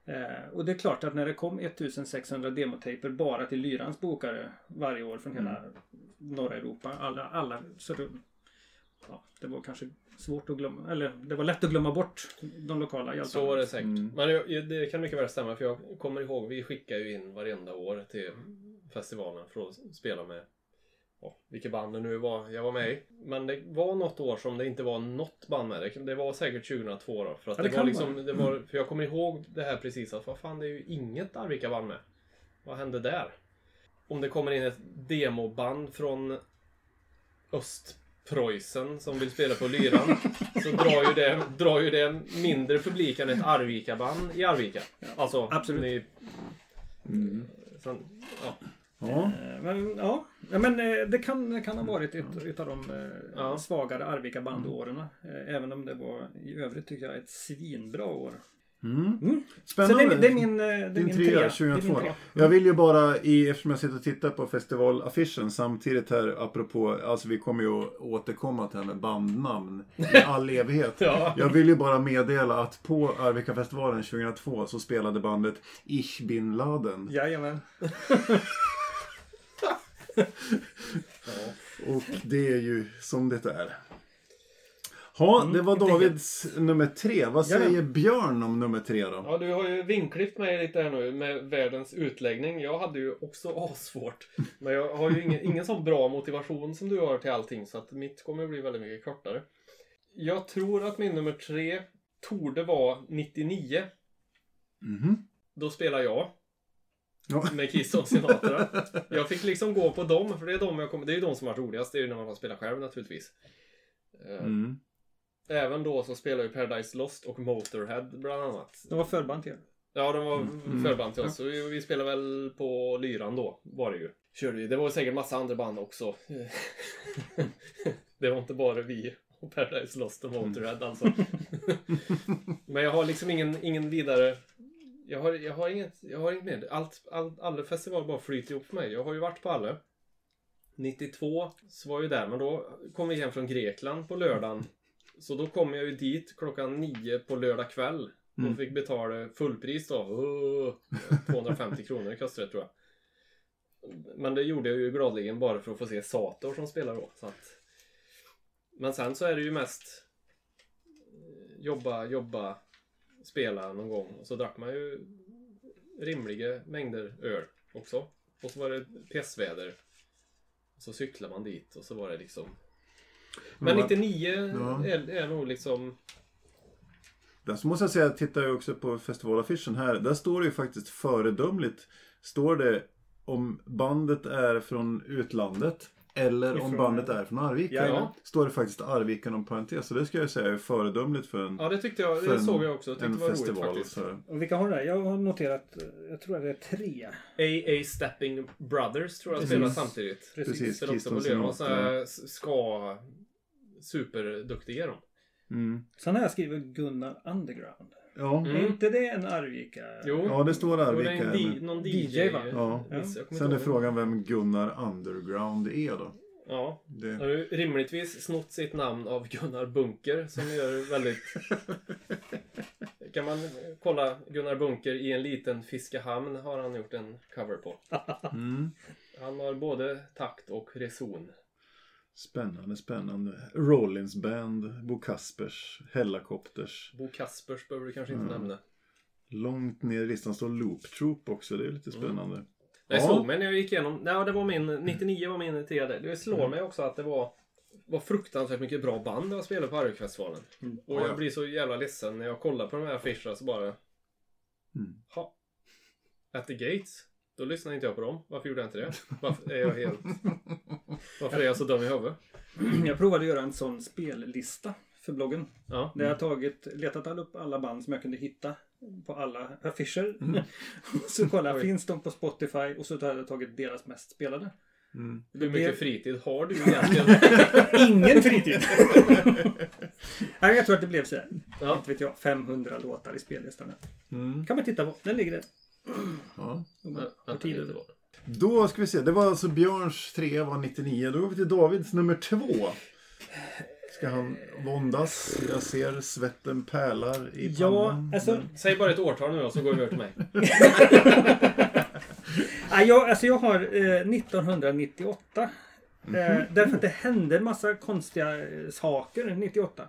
Eh, och det är klart att när det kom 1600 demotaper bara till Lyrans bokare varje år från hela norra Europa. Alla, alla, så det, ja, det var kanske svårt att glömma. Eller det var lätt att glömma bort de lokala hjältarna. Så var det säkert. Mm. Men det kan mycket väl stämma för jag kommer ihåg vi skickar ju in varenda år till festivalen för att spela med ja, vilka band det nu var jag var med i. Men det var något år som det inte var något band med. Det, det var säkert 2002 då. För, att Ja, det det var liksom, det var, för jag kommer ihåg det här precis att vad fan det är ju inget Arvika-band med. Vad hände där? Om det kommer in ett demoband från Östpreussen som vill spela på lyran så drar ju, det, drar ju det mindre publik än ett Arvika-band i Arvika. Alltså, absolut. Ni, Mm. sen, ja. Ja. Eh, Men ja, Ja, men eh, det kan, det kan ha varit ett utav de eh, Ja. svagare Arvika bandåren. Eh, Även om det var i övrigt tycker jag ett svinbra år. Mm. Mm. Så Spännande. det, är- det är min, eh, det är Din min trea, trea. Det är min 2002. trea. Jag vill ju bara, i, eftersom jag sitter och tittar på festivalaffischen samtidigt här, apropå, alltså vi kommer ju att återkomma till det här med bandnamn i all evighet. Ja. Jag vill ju bara meddela att på Arvika-festivalen 2002 så spelade bandet Ich bin Laden. Jajamän. Och det är ju som det är. Ja, Mm, det var Davids nummer tre. Vad Ja. säger Björn om nummer tre då? ja, du har ju vinklippt mig lite här nu med världens utläggning. Jag hade ju också assvårt. Men jag har ju ingen, ingen sån bra motivation som du har till allting så att mitt kommer att bli väldigt mycket kortare. Jag tror att min nummer tre torde vara 99. Mhm. Då spelar jag. Ja. Med Kiss och Sinatra. Jag fick liksom gå på dem, för det är de jag kommer... Det är ju de som har varit roligast. Det är ju när man har spelat själv naturligtvis. Eh, Mm. Även då så spelar ju Paradise Lost och Motorhead bland annat. Det var förband till er. Ja, de var Mm. förband till oss. Så vi, vi spelade väl på Lyran då, var det ju. Körde vi. Det var säkert massa andra band också. det var inte bara vi och Paradise Lost och Motorhead alltså. Men jag har liksom ingen, ingen vidare... Jag har, jag har inget, jag har inget med. Allt, all, alla festivaler bara flyter ihop för mig. Jag har ju varit på alla. 92 så var jag ju där, men då kom vi hem från Grekland på lördagen. Så då kom jag ju dit klockan nio på lördag kväll. Och Mm. fick betala fullpris då. Åh, 250 kronor kostade det tror jag. Men det gjorde jag ju gladeligen bara för att få se Sator som spelar då. Så att... Men sen så är det ju mest eh, jobba, jobba, spela någon gång. Och så drack man ju rimliga mängder öl också. Och så var det pissväder. Och så cyklade man dit och så var det liksom... Men Ja. 99 Ja. är, är nog liksom... Där så måste jag säga, jag tittar ju också på festivalaffischen här. Där står det ju faktiskt föredömligt. Står det om bandet är från utlandet Eller om Ifrån- bandet är från Arvika. Jajamän. Står det faktiskt Arvika inom parentes. Så det ska jag säga är föredömligt för en, Ja, det tyckte jag. för Det en, såg jag också. Jag tyckte det var roligt festival. faktiskt. Så. Och vilka har det? Jag har noterat, jag tror att det är tre. AA Stepping Brothers tror jag Precis. spelar samtidigt. Precis, också på Keystone Leon. Och så Sonata. här ska superduktiga de. Mm. Sen har jag skrivit Gunnar Underground. Ja. Mm. Är inte det en Arvika? Jo. ja, det står Och det är Arvika. en någon DJ, DJ. va? Ja. Kommer Sen är frågan vem Gunnar Underground är då. Ja. Det... Har ju rimligtvis snott sitt namn av Gunnar Bunker som gör väldigt... kan man kolla Gunnar Bunker i en liten fiskehamn har han gjort en cover på. Mm. Han har både takt och reson. Spännande, spännande. Rollins Band, Bo Kaspers, Hellacopters. Bo Kaspers behöver du kanske inte Mm. nämna. Långt ner i listan står Loop Troop också. Det är lite spännande. Det Ja. slog mig när jag gick igenom. Nej, det var min 99 var min tredje. Det slår Mm. mig också att det var var fruktansvärt mycket bra band jag spelade på Arvikfestivalen. Mm. Och Ja, ja. jag blir så jävla ledsen när jag kollar på de här affischerna så bara... Mm. Ha. At the Gates? Då lyssnar inte jag på dem. Varför gjorde jag inte det? Varför är jag helt... Varför är jag så dum i huvudet? Jag provade att göra en sån spellista för bloggen. Ja. Där jag tagit, letat upp alla band som jag kunde hitta på alla affischer. så kollade jag, Oj. finns de på Spotify? Och så hade jag tagit deras mest spelade. Mm. Hur mycket fritid har du egentligen? Ingen fritid! Nej, jag tror att det blev så här. Ja. Inte vet jag, 500 låtar i spellistan. Mm. kan man titta på. Den ligger där. Ja. Ja, tid lite över. då. Ska vi se. Det var alltså Björns trea var 99. Då går vi till Davids nummer två. Ska han våndas? Jag ser svetten pärlar i Ja, pannan. alltså, Säg bara ett årtal nu då så går vi över till mig. ja, jag, alltså jag har eh, 1998. Eh, därför att det hände en massa konstiga eh, saker 98.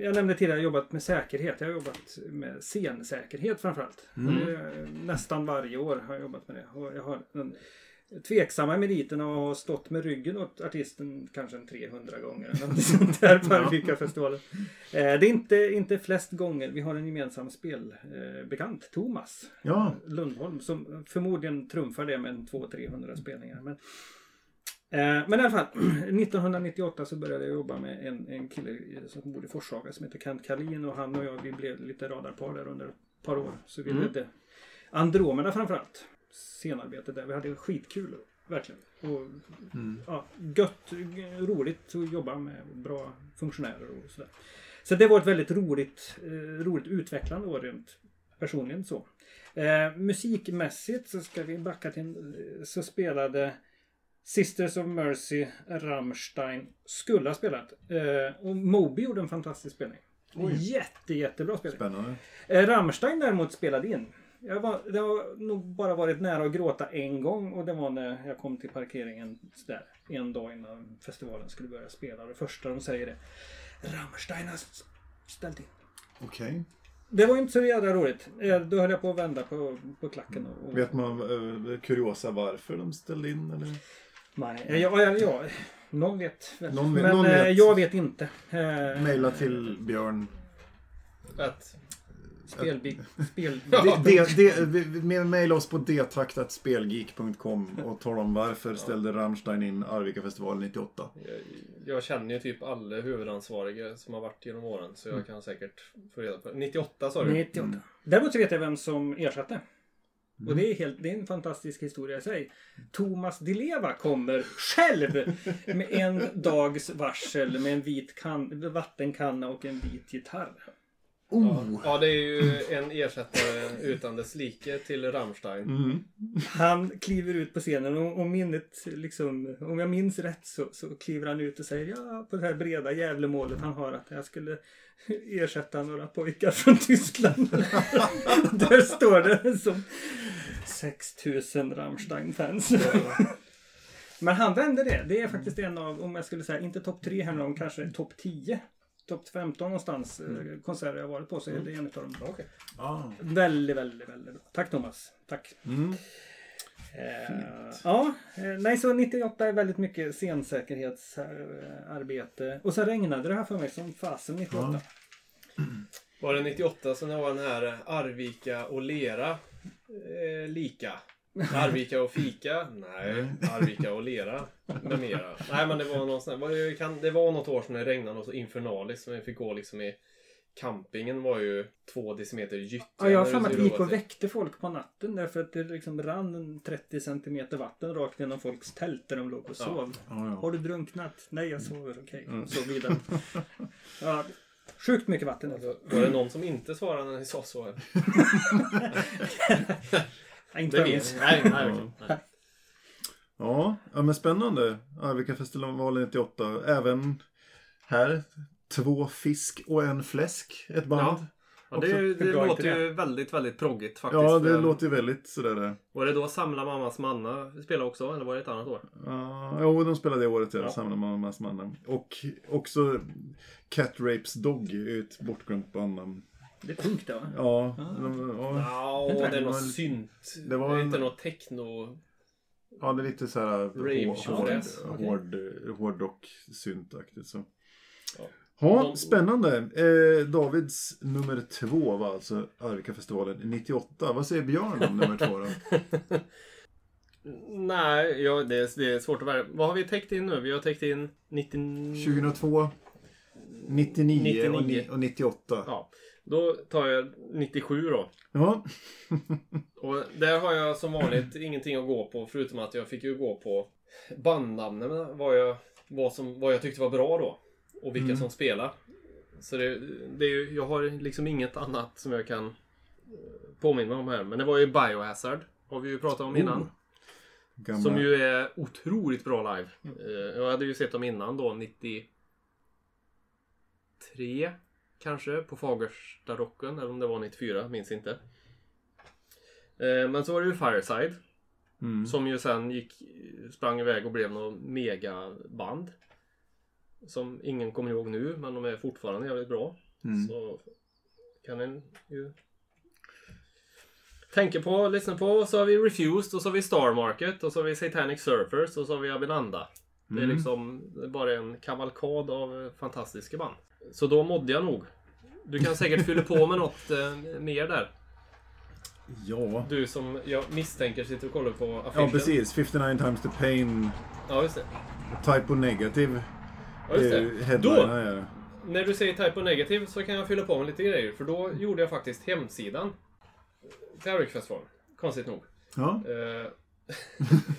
Jag nämnde tidigare jag har jobbat med säkerhet. Jag har jobbat med scensäkerhet framförallt. Det, är nästan varje år har jag jobbat med det. Och jag har den tveksamma meriten att ha stått med ryggen åt artisten kanske en 300 gånger. Eller något sånt där på Arvika-festivalen. Eh, det är inte, inte flest gånger. Vi har en gemensam spelbekant, Thomas Ja, Lundholm, som förmodligen trumfar det med en 200-300 spelningar. Men, men i alla fall, 1998 så började jag jobba med en, en kille som bor i Forshaga som heter Kent Karlin och han och jag vi blev lite radarpar där under ett par år. Så vi Mm. ledde Andromeda framförallt. Scenarbete där. Vi hade skitkul. Verkligen. Och, Mm. ja, gött, roligt att jobba med bra funktionärer och sådär. Så det var ett väldigt roligt, eh, roligt utvecklande år rent personligen så. Eh, musikmässigt så ska vi backa till eh, så spelade Sisters of Mercy, Rammstein skulle ha spelat. Eh, och Moby gjorde en fantastisk spelning. Jätte, jättebra spelning. spännande. Eh, Rammstein däremot spelade in. Jag var, det har nog bara varit nära att gråta en gång och det var när jag kom till parkeringen sådär, en dag innan festivalen skulle börja spela. Det första de säger är Rammstein har ställt in. Okej. Det var inte så jävla roligt. Eh, Då höll jag på att vända på, på klacken. Och, och, Vet man uh, kuriosa varför de ställde in? Eller? Nej, eh, ja, ja, ja, någon vet. Någon Men någon eh, vet. jag vet inte. Eh, Maila till Björn. Att, Spelbig, spel, Ja. Maila oss på detakt.spelgeek.com och tala om varför ställde Rammstein in Arvika-festivalen 98. jag, jag känner ju typ alla huvudansvariga som har varit genom åren så jag kan säkert få reda på det. 98 sa du? 98. Mm. Däremot så vet jag vem som ersatte. Mm. Och det är, helt, det är en fantastisk historia i sig. Thomas Di Leva kommer själv med en dags varsel med en vit kan, vattenkanna och en vit gitarr. Oh! Ja, det är ju en ersättare utan dess like till Rammstein. Mm. Han kliver ut på scenen och om minnet liksom, om jag minns rätt så, så kliver han ut och säger ja på det här breda Gävlemålet han har att jag skulle ersätta några pojkar från Tyskland. Där står det som 6000 Rammstein-fans. Men han vände det. Det är faktiskt en av, om jag skulle säga, inte topp 3 här men kanske topp 10. Topp 15 någonstans eh, konserter jag varit på så är det en av dem. Okej. Ah. Väldigt, väldigt, väldigt bra. Tack Thomas. Tack. Mm. Eh, ja, eh, nej så 98 är väldigt mycket scensäkerhetsarbete. Och så regnade det här för mig som fasen 98. Var det 98 som det var den här Arvika och Lera eh, lika? Arvika och fika? Nej. Arvika och lera? Med mera. Nej men det var någon sån här, det, det var något år som det regnade och så infernaliskt. Men vi fick gå liksom i Campingen var ju två decimeter gyttja. Ja, jag har för mig att vi skulle gick och väckte folk på natten därför att det liksom rann en 30 centimeter vatten rakt genom folks tält där de låg och sov. Ja, ja. Har du drunknat? Nej, jag sover. Okej. Mm. Och så vidare. Ja, sjukt mycket vatten. Alltså, var det någon som inte svarade när ni sa så? inte Det vet Nej, nej, nej. Ja, ja men spännande. Arvika-festivalen 98. Även här två fisk och en fläsk. Ett band. Ja. Ja, det, det låter inte ju väldigt, väldigt proggigt faktiskt. Ja, det För- låter ju väldigt sådär. där. Var det då Samla mammas manna spelade också? Eller var det ett annat år? Ja, jo, de spelade det året, ja. Ja. Samlar man massa mannen. Och också Cat Rapes Dog är ett bortglömt bandnamn. Det är punk det va? Ja, Ah. de, Ja, Vänta, det är det något var en- synt. det var en- inte något techno. ja, det är lite såhär Rave hård, tjofräs. hård, hård, hårdrock syntaktigt så. Ja. Ja, De- spännande. Eh, Davids nummer två var alltså Arvika-festivalen 98. Vad säger Björn om nummer två då? Nej, ja, det, är, det är svårt att välja. Vad har vi täckt in nu? Vi har täckt in 90... 2002, 99, Och, 99. ni, och 98. Ja, då tar jag 97 då. Ja. Och där har jag som vanligt ingenting att gå på förutom att jag fick ju gå på bandnamnen vad jag, vad som, vad jag tyckte var bra då. Och vilka Mm. som spelar. Så det, det är jag har liksom inget annat som jag kan eh, påminna mig om här. Men det var ju Biohazard. Har vi ju pratat om innan. Oh, Gamla. Som ju är otroligt bra live. Eh, Jag hade ju sett dem innan då, 93 kanske, på Fagersta rocken. Eller om det var 94, minns inte. Eh, Men så var det ju Fireside. Mm. Som ju sen gick, sprang iväg och blev något megaband. Som ingen kommer ihåg nu, men de är fortfarande jävligt bra. Mm. Så kan en ju tänka på, lyssna på. Så har vi Refused och så har vi Star Market och så har vi Satanic Surfers och så har vi Abinanda. Det är Mm. liksom bara en kavalkad av fantastiska band. Så då mådde jag nog. Du kan säkert fylla på med något eh, mer där. Ja. Du som jag misstänker sitter och kollar på affischen. ja, precis. 59 times the pain. Ja, just det. Typo negative. Ja, just det. headliner, Då, ja. när du säger type och negativ så kan jag fylla på med lite grejer. För då gjorde jag faktiskt hemsidan till Arvik-festivalen. Konstigt nog. Ja. Eh,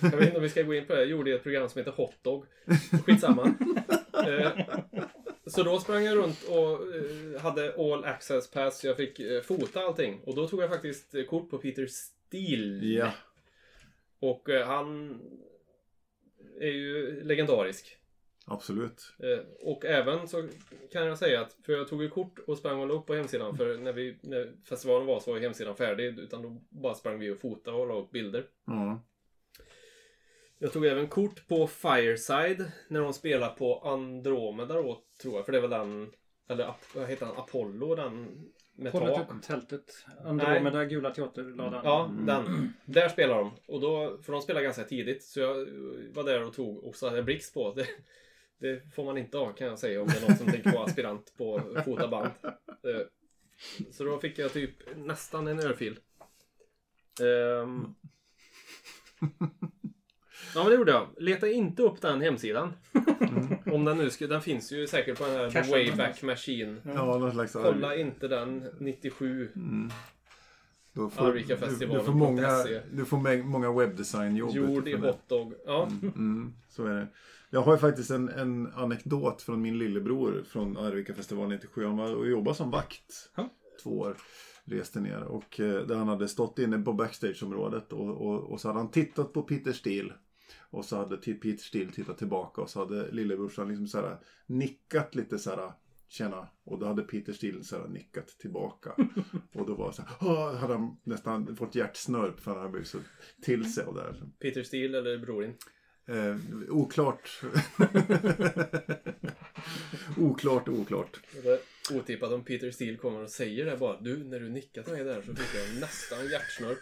jag vet inte om vi ska gå in på det. Jag gjorde ett program som heter Hotdog. Skitsamma. Eh, så då sprang jag runt och eh, hade all access pass. Så jag fick eh, fota allting. Och då tog jag faktiskt kort på Peter Steele. ja. Och han är ju legendarisk. Absolut. Och även så kan jag säga att, för jag tog ju kort och sprang och la upp på hemsidan. För när, vi, när festivalen var så var hemsidan färdig. Utan då bara sprang vi och fotade och la upp bilder. Ja. Jag tog även kort på Fireside när de spelar på Andromeda då, tror jag. För det väl den, eller vad heter den, Apollo, den med Hålla tak. tältet. Andromeda, gula teaterladan. Ja, den. Där spelar de. Och då, för de spelar ganska tidigt. Så jag var där och tog jag blixt på. Det, det får man inte ha kan jag säga om det är någon som tänker vara aspirant på fotaband. Eh, Så då fick jag typ nästan en örfil. Ehm. Ja men det gjorde jag. Leta inte upp den hemsidan. Om den nu skulle, den finns ju säkert på den här The Wayback Machine. Ja, någon slags... Kolla inte den 97. Mm. Då Arvikafestivalen du, du får många, .se. du får många webbdesignjobb. Gjord i hotdog. Ja. Mm, så är det. Jag har ju faktiskt en, en anekdot från min lillebror från Arvika-festivalen 97. Han var och jobbade som vakt. Ja. Två år. Reste ner och eh, där han hade stått inne på backstageområdet och, och, och så hade han tittat på Peter Steele. Och så hade Peter Steele tittat tillbaka och så hade lillebrorsan liksom så här nickat lite så här Tjena. Och då hade Peter Steele så här nickat tillbaka. och då var så här, "Åh", hade han nästan fått hjärtsnörp för han hade blivit så till sig av det här. Peter Steele eller brorin? Eh, oklart. oklart, oklart. Otippat om Peter Steele kommer och säger det bara. Du, när du nickade till mig där så fick jag nästan hjärtsnörp.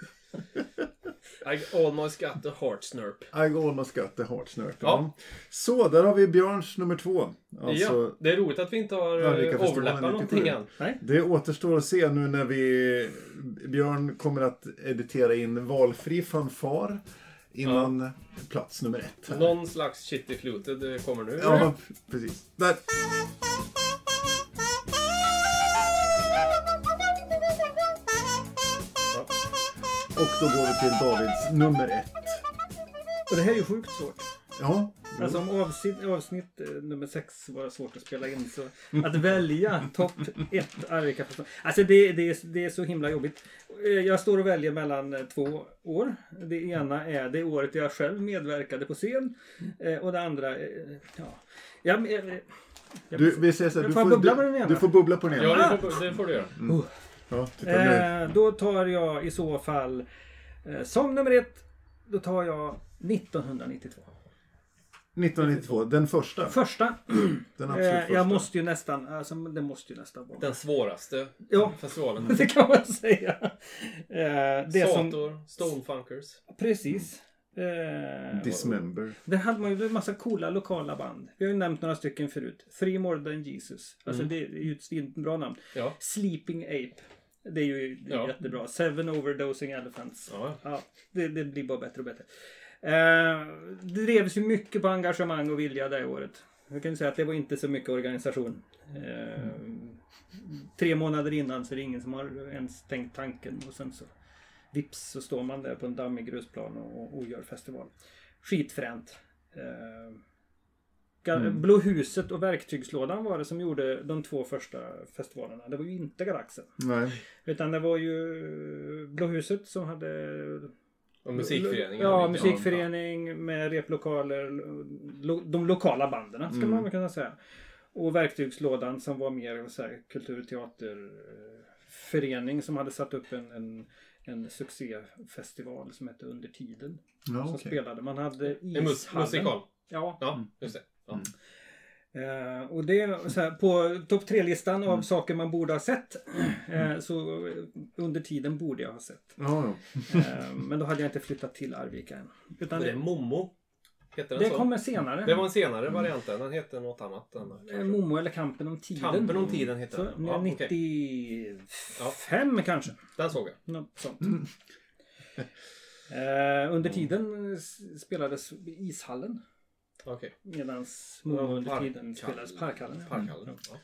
I almost got the heart snurp. I almost got the heart snurp. Ja. Ja. Så, där har vi Björns nummer två. Alltså, ja, det är roligt att vi inte har Ja, eh, 97. någonting än. Nej? Det återstår att se nu när vi Björn kommer att editera in valfri fanfar innan plats nummer ett. Här. Någon slags fluted kommer nu. Ja, precis. Där. Och då går vi till Davids nummer ett. Och det här är ju sjukt svårt. Ja, Alltså om avsnitt, avsnitt eh, nummer sex var svårt att spela in så att välja topp ett Arvika Alltså det, det, är, det är så himla jobbigt. Eh, Jag står och väljer mellan eh, två år. Det ena är det året jag själv medverkade på scen. Eh, Och det andra, eh, ja. Jag, jag, jag, du, vi säger så här, du Får jag får, bubbla på den du, ena? du får bubbla på den ena. Ja, det får, det får du göra. Ja. Eh, då tar jag i så fall eh, som nummer ett. Då tar jag 1992. 1992, den första. Första. Den absolut Eh, första. jag måste ju nästan, alltså det måste ju nästan vara. Den svåraste Ja, festivalen. det kan man säga. Det som, Sator, Stonefunkers. precis. Eh, Dismember. Där hade man ju en massa coola lokala band. Vi har ju nämnt några stycken förut. Three More Than Jesus. Alltså Mm. det är ju ett svinbra namn. Ja. Sleeping Ape. Det är ju det är Ja. jättebra. Seven Overdosing Elephants. ja. Ja, det, det blir bara bättre och bättre. Eh, det drevs ju mycket på engagemang och vilja det året. Jag kan ju säga att det var inte så mycket organisation. Eh, tre månader innan så är det ingen som har ens tänkt tanken och sen så vips så står man där på en dammig grusplan och, och gör festival. Skitfränt. Eh, Mm. Blå huset och verktygslådan var det som gjorde de två första festivalerna. Det var ju inte Galaxen. Nej. Utan det var ju Blå huset som hade Och musikföreningen. Ja, musikförening med replokaler. Lo, de lokala banden skulle Mm. man kunna säga. Och verktygslådan som var mer så här, kulturteaterförening som hade satt upp en, en, en succéfestival som hette Under tiden. Ja, Som okej. spelade. Man hade En ishallen. musikal. Ja. Ja, just det. Ja. Eh, och det är så här, på topp tre-listan Mm. av saker man borde ha sett. Eh, så eh, under tiden borde jag ha sett. Ja, ja. Eh, men då hade jag inte flyttat till Arvika än. Utan Det är det, Momo. Heter den det så? kommer senare. Det var en senare varianten. Den hette något annat. än- Eh, Momo eller Kampen om tiden. Kampen om tiden heter Så, den. Ja, okej. 95 kanske. Den såg jag. Något sånt. Eh, under tiden spelades i ishallen. Okej. Medan Momo Ja, under park- tiden spelades parkhallen. ja. Parkhallen. Ja.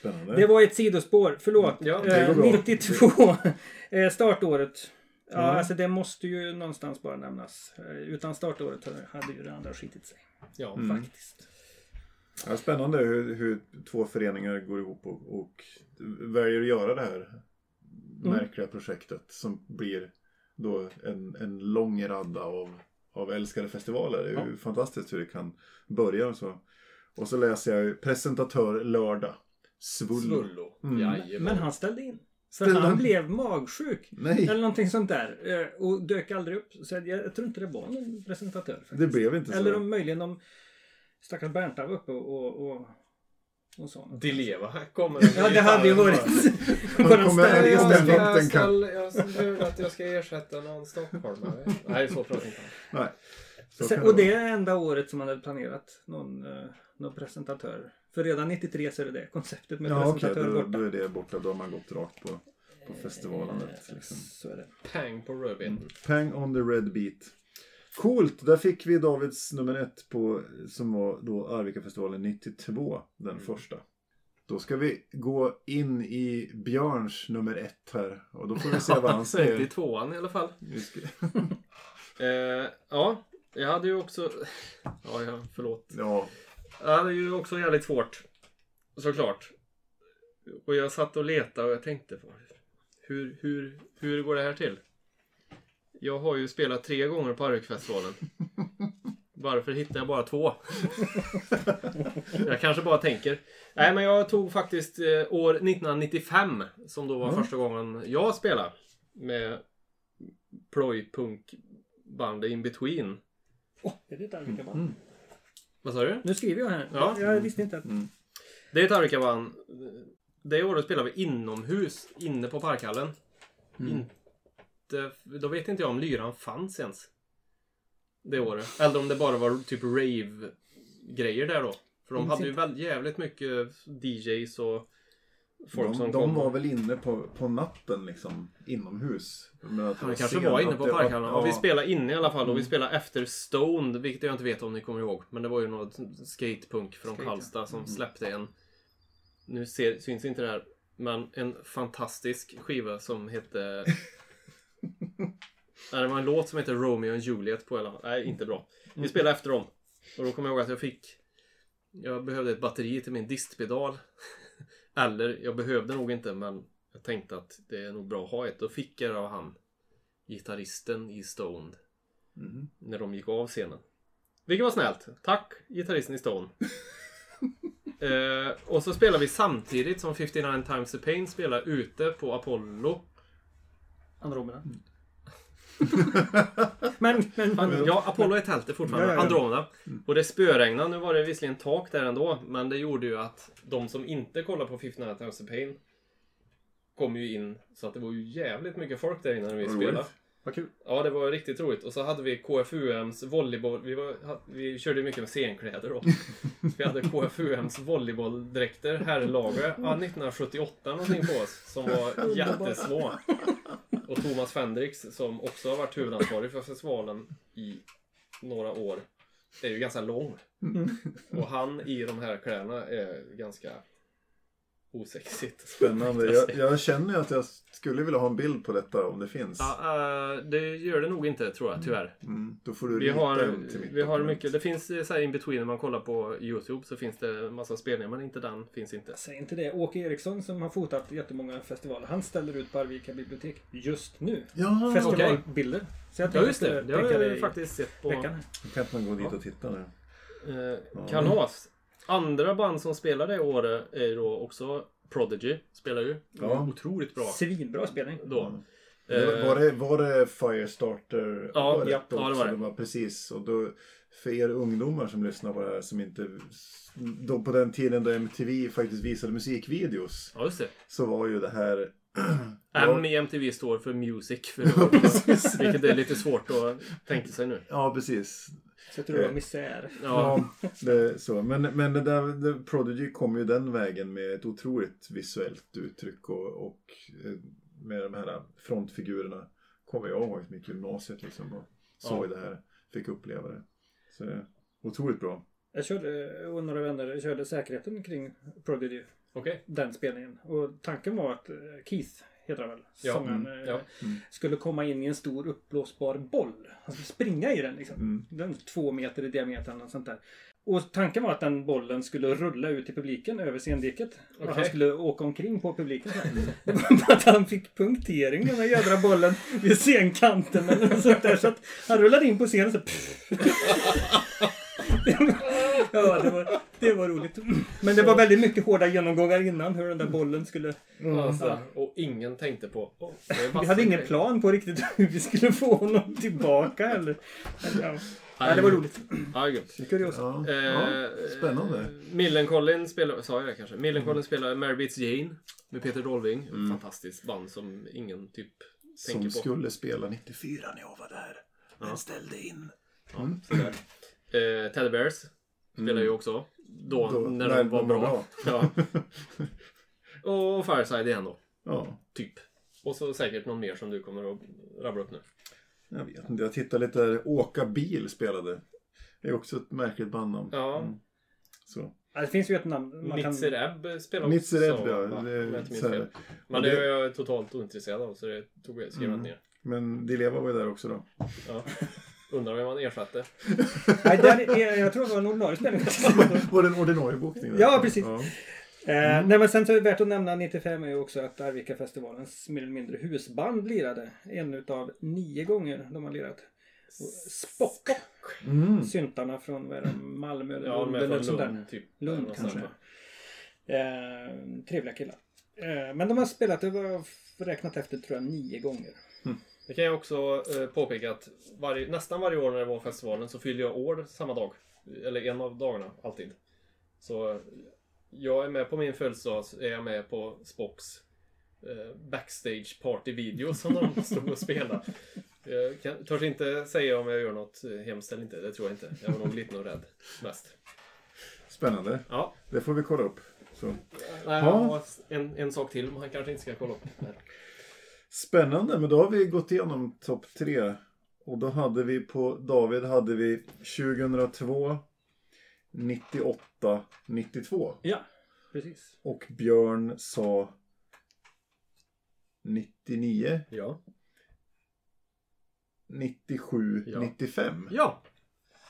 Spännande. Det var ett sidospår, förlåt. Ja, det eh, går bra. 92. eh, startåret. Ja, Ja. alltså det måste ju någonstans bara nämnas. Eh, utan startåret hade ju det andra skitit sig. Ja. Mm. Faktiskt. Ja, spännande hur, hur två föreningar går ihop och, och väljer att göra det här märkliga projektet som blir då en, en lång radda av, av älskade festivaler. Det är ju fantastiskt hur det kan börja och så. Och så läser jag ju presentatör lördag. Svullo. Svullo. Mm. Men han ställde in. För Ställde han han? blev magsjuk. Nej, Eller någonting sånt där. eh, Och dök aldrig upp. Så jag, jag tror inte det var någon presentatör. Faktiskt. det blev inte så. Eller om möjligen om stackars Bernta var uppe och, och, och, och sa något. Dileva kommer. Ja, det hade ju varit den kommer jag, den ska, kan- jag ska att jag ska ersätta någon stockholmare. Nej, så pratar inte. Nej. Så Sen- Och det är enda året som man hade planerat någon, eh, någon presentatör. För redan 93 så är det det konceptet med Ja, presentatör då, borta. då är det borta. Då har man gått rakt på, på festivalandet. Eh, Liksom. Så är det. Pang på rödbeten. Pang on the red beat. Coolt! Där fick vi Davids nummer ett på, som var då Arvika-festivalen 92, den första. Då ska vi gå in i Björns nummer ett här. Och då får vi se vad han säger. 92an i alla fall. Eh, ja, jag hade ju också... Ja, ja, förlåt. Ja, Jag hade ju också jävligt svårt. Såklart. Och jag satt och letade och jag tänkte hur, hur, hur går det här till? Jag har ju spelat tre gånger på Arvikfestivalen. Varför hittar jag bara två? jag kanske bara tänker. Nej, men jag tog faktiskt eh, år 1995 som då var Mm. första gången jag spelade med plojpunkbandet In Between. Åh, är det ett Arvika-band? Mm. Vad sa du? Nu skriver jag här. Ja. Jag visste inte att... Det är ett Arvika-band. Det året spelade vi inomhus, inne på Parkhallen. Inte, då vet inte jag om lyran fanns ens. Det året. Eller om det bara var typ rave-grejer där då. För de hade ju inte. väl jävligt mycket DJs och folk de, som de kom. var väl inne på, på natten liksom inomhus. Men att Han kanske var inne på parkhallen. Ja, vi spelade inne i alla fall och vi spelade efter Stoned, vilket jag inte vet om ni kommer ihåg. Men det var ju något skatepunk från Skate. Karlstad som släppte en... Nu ser, syns inte det här, men en fantastisk skiva som hette... Nej, det var en låt som heter Romeo och Juliet på hela... Nej, inte bra. Vi spelade efter dem. Och då kommer jag ihåg att jag fick... Jag behövde ett batteri till min distpedal. Eller, jag behövde nog inte, men jag tänkte att det är nog bra att ha ett. Då fick jag det av han, gitarristen i Stoned, Mhm. när de gick av scenen. Vilket var snällt. Tack, gitarristen i Stone. eh, och så spelar vi samtidigt som 59 times the pain spelar ute på Apollo. Andromeda. Men, men, men, Ja, Apollo är tältet fortfarande. Ja, ja, ja. Andromeda. Och det spöregnade. Nu var det visserligen tak där ändå. Men det gjorde ju att de som inte kollar på 59 times the pain kom ju in. Så att det var ju jävligt mycket folk där inne när vi spelade. Vad kul. Ja, det var riktigt roligt. Och så hade vi KFUMs volleyboll. Vi, var, vi körde ju mycket med scenkläder då. Vi hade KFUMs volleybolldräkter, herrlager, ja, 1978 någonting på oss. Som var jättesmå. Och Thomas Fendrix, som också har varit huvudansvarig för festivalen i några år, är ju ganska lång. Och han i de här kläderna är ganska osexigt. Spännande. Jag, jag känner ju att jag skulle vilja ha en bild på detta om det finns. Ja, eh, det gör det nog inte tror jag, tyvärr. Mm, då får du Vi rita har, till mitt vi har dokument. mycket, det finns eh, så här in between när man kollar på Youtube så finns det en massa spelningar men inte den finns inte. Säg inte det. Åke Eriksson som har fotat jättemånga festivaler. Han ställer ut på Arvika bibliotek just nu. Ja, Festivalbilder. Så jag Ja just det, det har jag faktiskt sett på veckan. Då kan man gå dit och titta nu. eh, Kalas. Andra band som spelade i år är ju då också Prodigy, spelar ju. Ja. Otroligt bra Svinbra spelning. då. Det var, Eh, var, det, var det Firestarter Ja, året ja, ja, det var det. precis. Och då, för er ungdomar som lyssnar på det här som inte... Då på den tiden då MTV faktiskt visade musikvideos Ja just det. så var ju det här... M i MTV står för Music för övrigt. Vilket är lite svårt att tänka sig nu. Ja, precis. Så jag tror det var misär. Ja, Ja, det, så. Men, men det där, det, Prodigy kom ju den vägen med ett otroligt visuellt uttryck och, och eh, med de här frontfigurerna kommer jag ihåg mitt gymnasiet liksom och såg det här, fick uppleva det. Så otroligt bra. Jag körde, och några vänner körde säkerheten kring Prodigy. okej. Den spelningen. Och tanken var att eh, Keith, heter han väl? Ja, mm, eh, ja. Skulle komma in i en stor uppblåsbar boll. Han skulle springa i den liksom. Mm. Den två meter i diameter eller något sånt där. Och tanken var att den bollen skulle rulla ut i publiken över scendiket. Och Okej. han skulle åka omkring på publiken. Det var bara att han fick punktering den här jädra bollen vid scenkanten eller något sånt där. Så att han rullade in på scenen så Ja, det var, det var roligt. Men det var väldigt mycket hårda genomgångar innan hur den där bollen skulle... Alltså, och ingen tänkte på... Oh, Vi hade ingen grejer. plan på riktigt hur vi skulle få honom tillbaka eller... eller ja. ja, det var roligt. Ja. Ja, Eh, ja, spännande. Millencolin spelar, sa jag det kanske? Millencolin spelar Mary Beats Jane med Peter Dolving. Mm. Fantastiskt band som ingen typ Som tänker på. skulle spela 94 när jag var där. Men ställde in. Ja, sådär. Eh, Teddy Bears spelar ju också. Då, Då- när, de var var bra. Ja. Och Fireside igen då. Ja, Typ. Och så säkert någon mer som du kommer att rabbla upp nu. jag vet inte. Jag tittade lite där. Åka bil spelade. Det är också ett märkligt bandnamn. Ja. Mm. Så. Det finns ju ett namn man kan... Nitzer Ebb spelar också. Nitzer Ebb, ja. Det- så här. Men det det- är jag totalt ointresserad av så det tog jag, skrev jag Mm. ner. Men Di Leva var ju där också då. Ja. Undrar vem man ersatte. Nej, där är, jag tror det var en ordinarie spelning. Var det en ordinarie bokning? där? Ja, precis. Ja. Eh, nej men sen så är det värt att nämna 95 är ju också att Arvika-festivalens mer eller mindre husband lirade. En utav nio gånger de har lirat. Och Spock. Mm. Syntarna från vad är det, Malmö eller Ja, Lund eller sånt där. Lund typ. Lund kanske. Eh, trevliga killar. Eh, men de har spelat, det var räknat efter tror jag, nio gånger. Det kan jag också eh, påpeka att varje, nästan varje år när det var festivalen så fyllde jag år samma dag. Eller en av dagarna, alltid. Så eh, jag är med på min födelsedag, så är jag med på Spocks eh, backstage party-video som de stod och spelade. Jag kan, törs inte säga om jag gör något hemskt eller inte, det tror jag inte. Jag var nog lite nog rädd mest. Spännande. Ja, Det får vi kolla upp. Så. Nej, Ja. en, en sak till man kanske inte ska kolla upp. Nej. Spännande, men då har vi gått igenom topp tre. Och då hade vi på David hade vi 2002, 98, 92. Ja, precis. Och Björn sa 99, Ja. 97, Ja. 95. Ja.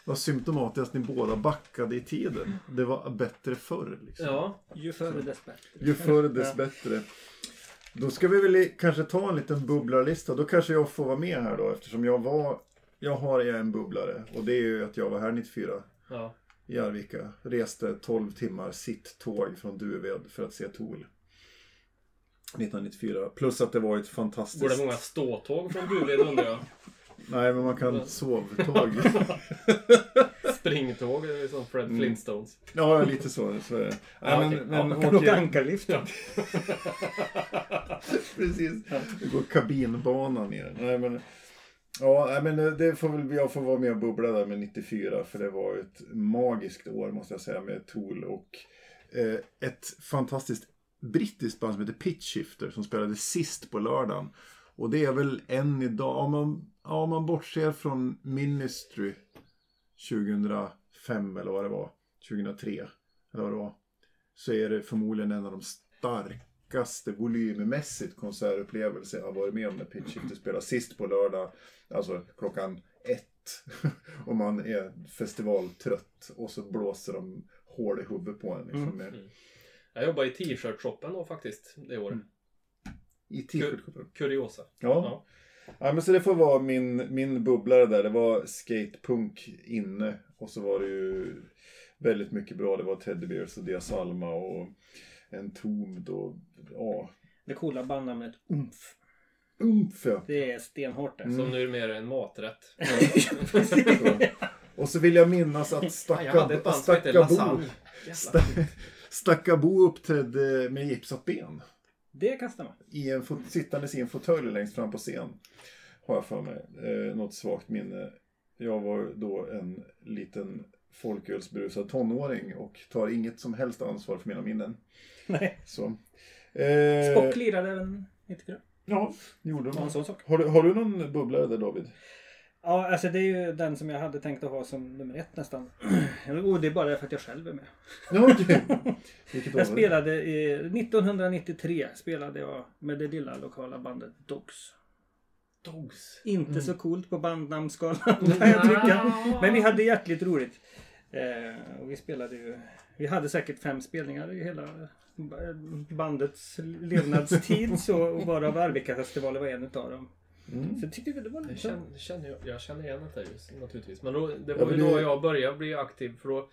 Vad symptomatiskt att ni båda backade i tiden. Det var bättre förr. Liksom. Ja. Ju förr dess bättre. Ju förr dess bättre. Då ska vi väl kanske ta en liten bubblarlista. Då kanske jag får vara med här då eftersom jag var Jag har en bubblare och det är ju att jag var här 94 Ja. i Arvika. Reste 12 timmar sitt-tåg från Duved för att se Tool. 1994. Plus att det var ett fantastiskt... Går det många ståtåg från Duved undrar jag? Nej, men man kan sovtåg. Springtåg eller som Fred Mm. Flintstones. ja, lite så. så är det. Ja, okej. men, Ja, men Man kan åka ankarlift. Ja. Precis. Det går kabinbana ner. Nej, men, ja, nej, men det får väl jag får vara med och bubbla där med 94. För det var ett magiskt år måste jag säga med Tool och eh, ett fantastiskt brittiskt band som heter Pitch Shifter som spelade sist på lördagen. Och det är väl än idag, om man, ja, om man bortser från Ministry 2005 eller vad det var, 2003 eller vad det var. Så är det förmodligen en av de starkaste volymmässigt konsertupplevelser jag har varit med om när Pitch Shifter spelar sist på lördag. Alltså klockan ett. och man är festivaltrött och så blåser de hål i huvudet på en. Liksom, Mm. Jag jobbade i t-shirt-shoppen då faktiskt det året. I t-shirt. Kuriosa. Ja. Ja. ja, men så det får vara min, min bubblare där. Det var skatepunk inne och så var det ju väldigt mycket bra. Det var Teddy Bears och Dia Salma och Entombed och ja, Det coola bandnamnet Umf. umf ja. Det är stenhårt det. Mm. Som nu är mer en maträtt. Och så vill jag minnas att Fan, jag hade ett Stacka, band som hette Stackabo, Lasagne. Jävlar. Sta- Stackabo uppträdde med gipsat ben. Det kan stämma. I en sittandes i en fåtölj längst fram på scen. Har jag för mig. Eh, något svagt minne. Jag var då en liten folkölsberusad tonåring och tar inget som helst ansvar för mina minnen. Nej. Så. Eh, Spock lirade även 94. Ja, gjorde man. sån sak. Har du, har du någon bubblare där David? Ja, alltså det är ju den som jag hade tänkt att ha som nummer ett nästan. Och det är bara för att jag själv är med. Ja, år Jag spelade i, 1993 spelade jag med det lilla lokala bandet Dogs. Dogs. Inte så coolt på bandnamnsskalan jag tycka. Men vi hade jäkligt roligt. Eh, och vi spelade ju... Vi hade säkert fem spelningar i hela ba- bandets levnadstid. så, och varav Arvika-festivalen var en utav dem. Mm. Så tyckte vi det var Jag lite... känner, känner, jag, jag känner igen det just, naturligtvis. Men då, det Ja, var men ju då jag började bli aktiv. För då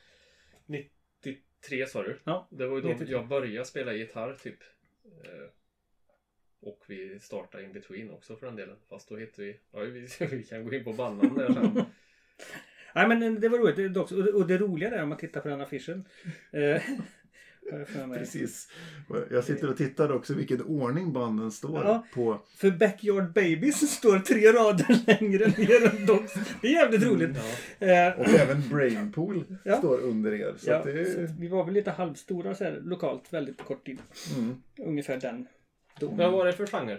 93 sa du? Ja, Det var ju då 93. jag började spela gitarr typ. Eh, Och vi startade In Between också för den delen. Fast då hette vi... Ja, vi, vi kan gå in på bandnamn där sen. Nej men det var roligt. Det. Och det, och det roliga är om man tittar på den affischen. Precis. Jag sitter och tittar också vilken ordning banden står Ja. på. För Backyard Babies står tre rader längre ner än Dogs. Det är jävligt roligt. Ja. Eh, Och även Brainpool Ja. står under er. Så ja, att det vi var väl lite halvstora så här, lokalt väldigt kort tid. Mm. Ungefär den. Då. Vad var det för genre?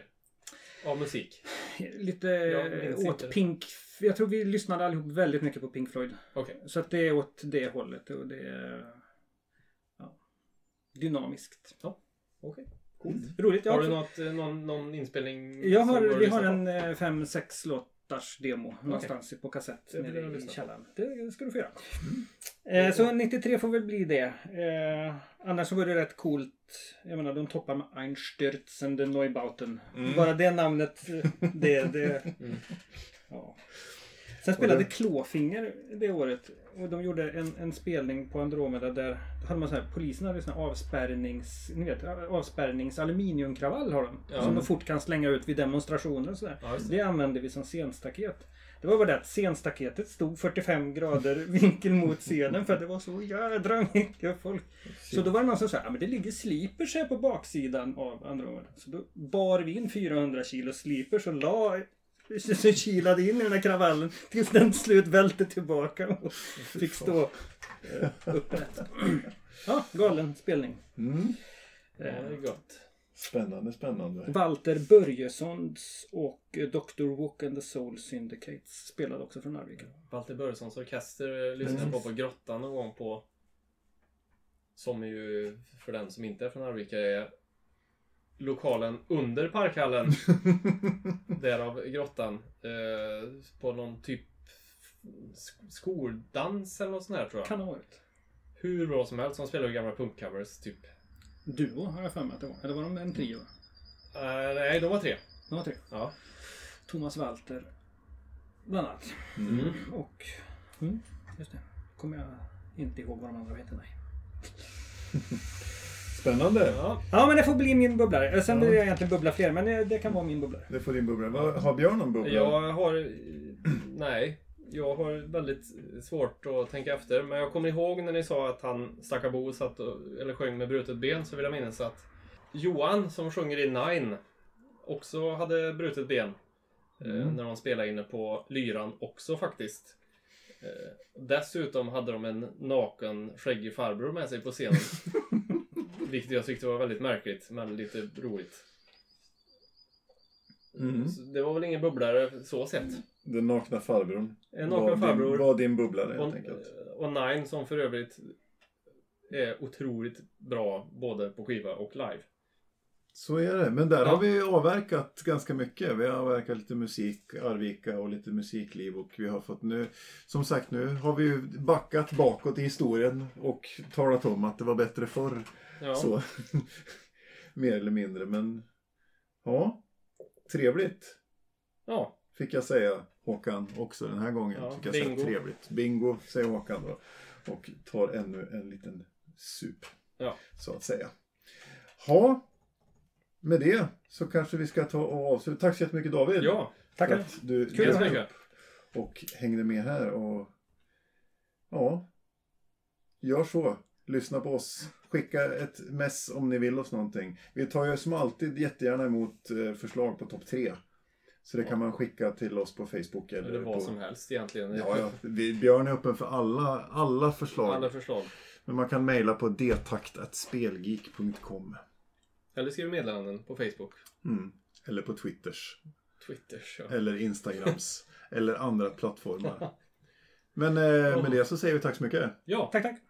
Av musik? Lite minns åt inte. Pink. Jag tror vi lyssnade allihop väldigt mycket på Pink Floyd. Okej. Så att det är åt det hållet och det är ja, dynamiskt. Okej. Coolt. Roligt. Jag Har du något, eh, någon, någon inspelning? jag har, vi har en eh, fem, sex låtars demo någonstans på kassett Det nere i källaren. Det ska du få göra. Eh, så 93 får väl bli det. Eh, annars så var det rätt coolt. Jag menar de toppar med Einstürzen den Neubauten. Mm. Bara det namnet. eh, Det, det, Mm. ja. Sen spelade det- Klåfinger det året. Och de gjorde en, en spelning på Andromeda där då hade man så här, polisen hade sån här avspärrnings, ni vet, avspärrnings aluminiumkravall har de. Ja. Som de fort kan slänga ut vid demonstrationer och sådär. Ja. Det använde vi som scenstaket. Det var bara det att scenstaketet stod 45 grader vinkel mot scenen för att det var så jädra mycket folk. Så då var det någon som sa att det ligger slipers här på baksidan av Andromeda. Så då bar vi in 400 kilo slipers och la så kilade in i den här kravallen tills den till slut välte tillbaka och fick stå eh, upprätt. Ja, galen spelning. Mm. Ja, det är gott. Spännande, spännande. Walter Börjessons och eh, Dr. Walk and the Soul Syndicates spelade också från Arvika. Walter Börjessons orkester lyssnade jag på på Grottan någon gång på. Som ju, för den som inte är från Arvika, är lokalen under parkhallen. Därav Grottan. Eh, på någon typ sk- skoldans eller något sånt här tror jag. Kan ha varit. Hur bra som helst. De spelar ju gamla punkcovers typ. Duo har jag för mig att det var. Eller var de en trio? Eh, nej, de var tre. De var tre. Ja. Thomas Walter bland annat. Mm. Och... Mm, just det. Kommer jag inte ihåg vad de andra heter. Nej. Spännande. ja. Ja, men det får bli min bubblare. Sen Ja. vill jag egentligen bubbla fler, men det, kan vara min bubblare. Det får din bubbla. Vad- Har Björn någon bubbla? Jag har... Nej. Jag har väldigt svårt att tänka efter. Men jag kommer ihåg när ni sa att han, Stackabo, satt och, eller sjöng med brutet ben. Så vill jag minnas att Johan som sjunger i Nine också hade brutet ben. Eh, när de spelade inne på Lyran också faktiskt. Eh, dessutom hade de en naken skäggig farbror med sig på scenen. Vilket jag tyckte var väldigt märkligt men lite roligt. Mm. Så det var väl ingen bubblare så sett. Den nakna farbrorn. En Var naken din- farbror. Var din bubblare helt Och, enkelt. och Nine som för övrigt är otroligt bra både på skiva och live. Så är det. Men där Ja. har vi avverkat ganska mycket. Vi har avverkat lite musik, Arvika och lite musikliv och vi har fått nu, som sagt nu har vi ju backat bakåt i historien och talat om att det var bättre förr. Ja. Så. Mer eller mindre. Men ja, trevligt ja. fick jag säga Håkan också den här gången. Ja, fick jag bingo. säga trevligt. Bingo säger Håkan då. Och tar ännu en liten sup. Ja. Så att säga. Ha, med det så kanske vi ska ta och avsluta. Tack så jättemycket David. Ja, Tackar. att du Kul så mycket. och hängde med här. Och ja, gör så. Lyssna på oss. Skicka ett mess om ni vill oss någonting. Vi tar ju som alltid jättegärna emot eh, förslag på topp tre. Så det kan man skicka till oss på Facebook eller, Eller vad på... som helst egentligen. Ja, ja. Vi, Björn är öppen för alla, alla förslag. Alla förslag. Men man kan mejla på detakt.spelgeek.com Eller skriv meddelanden på Facebook. mm. Eller på Twitters. Twitters. Ja. Eller Instagrams. eller andra plattformar. Men eh, med det så säger vi tack så mycket. ja. Tack, tack.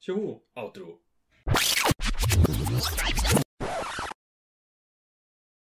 Tjoho! Outro.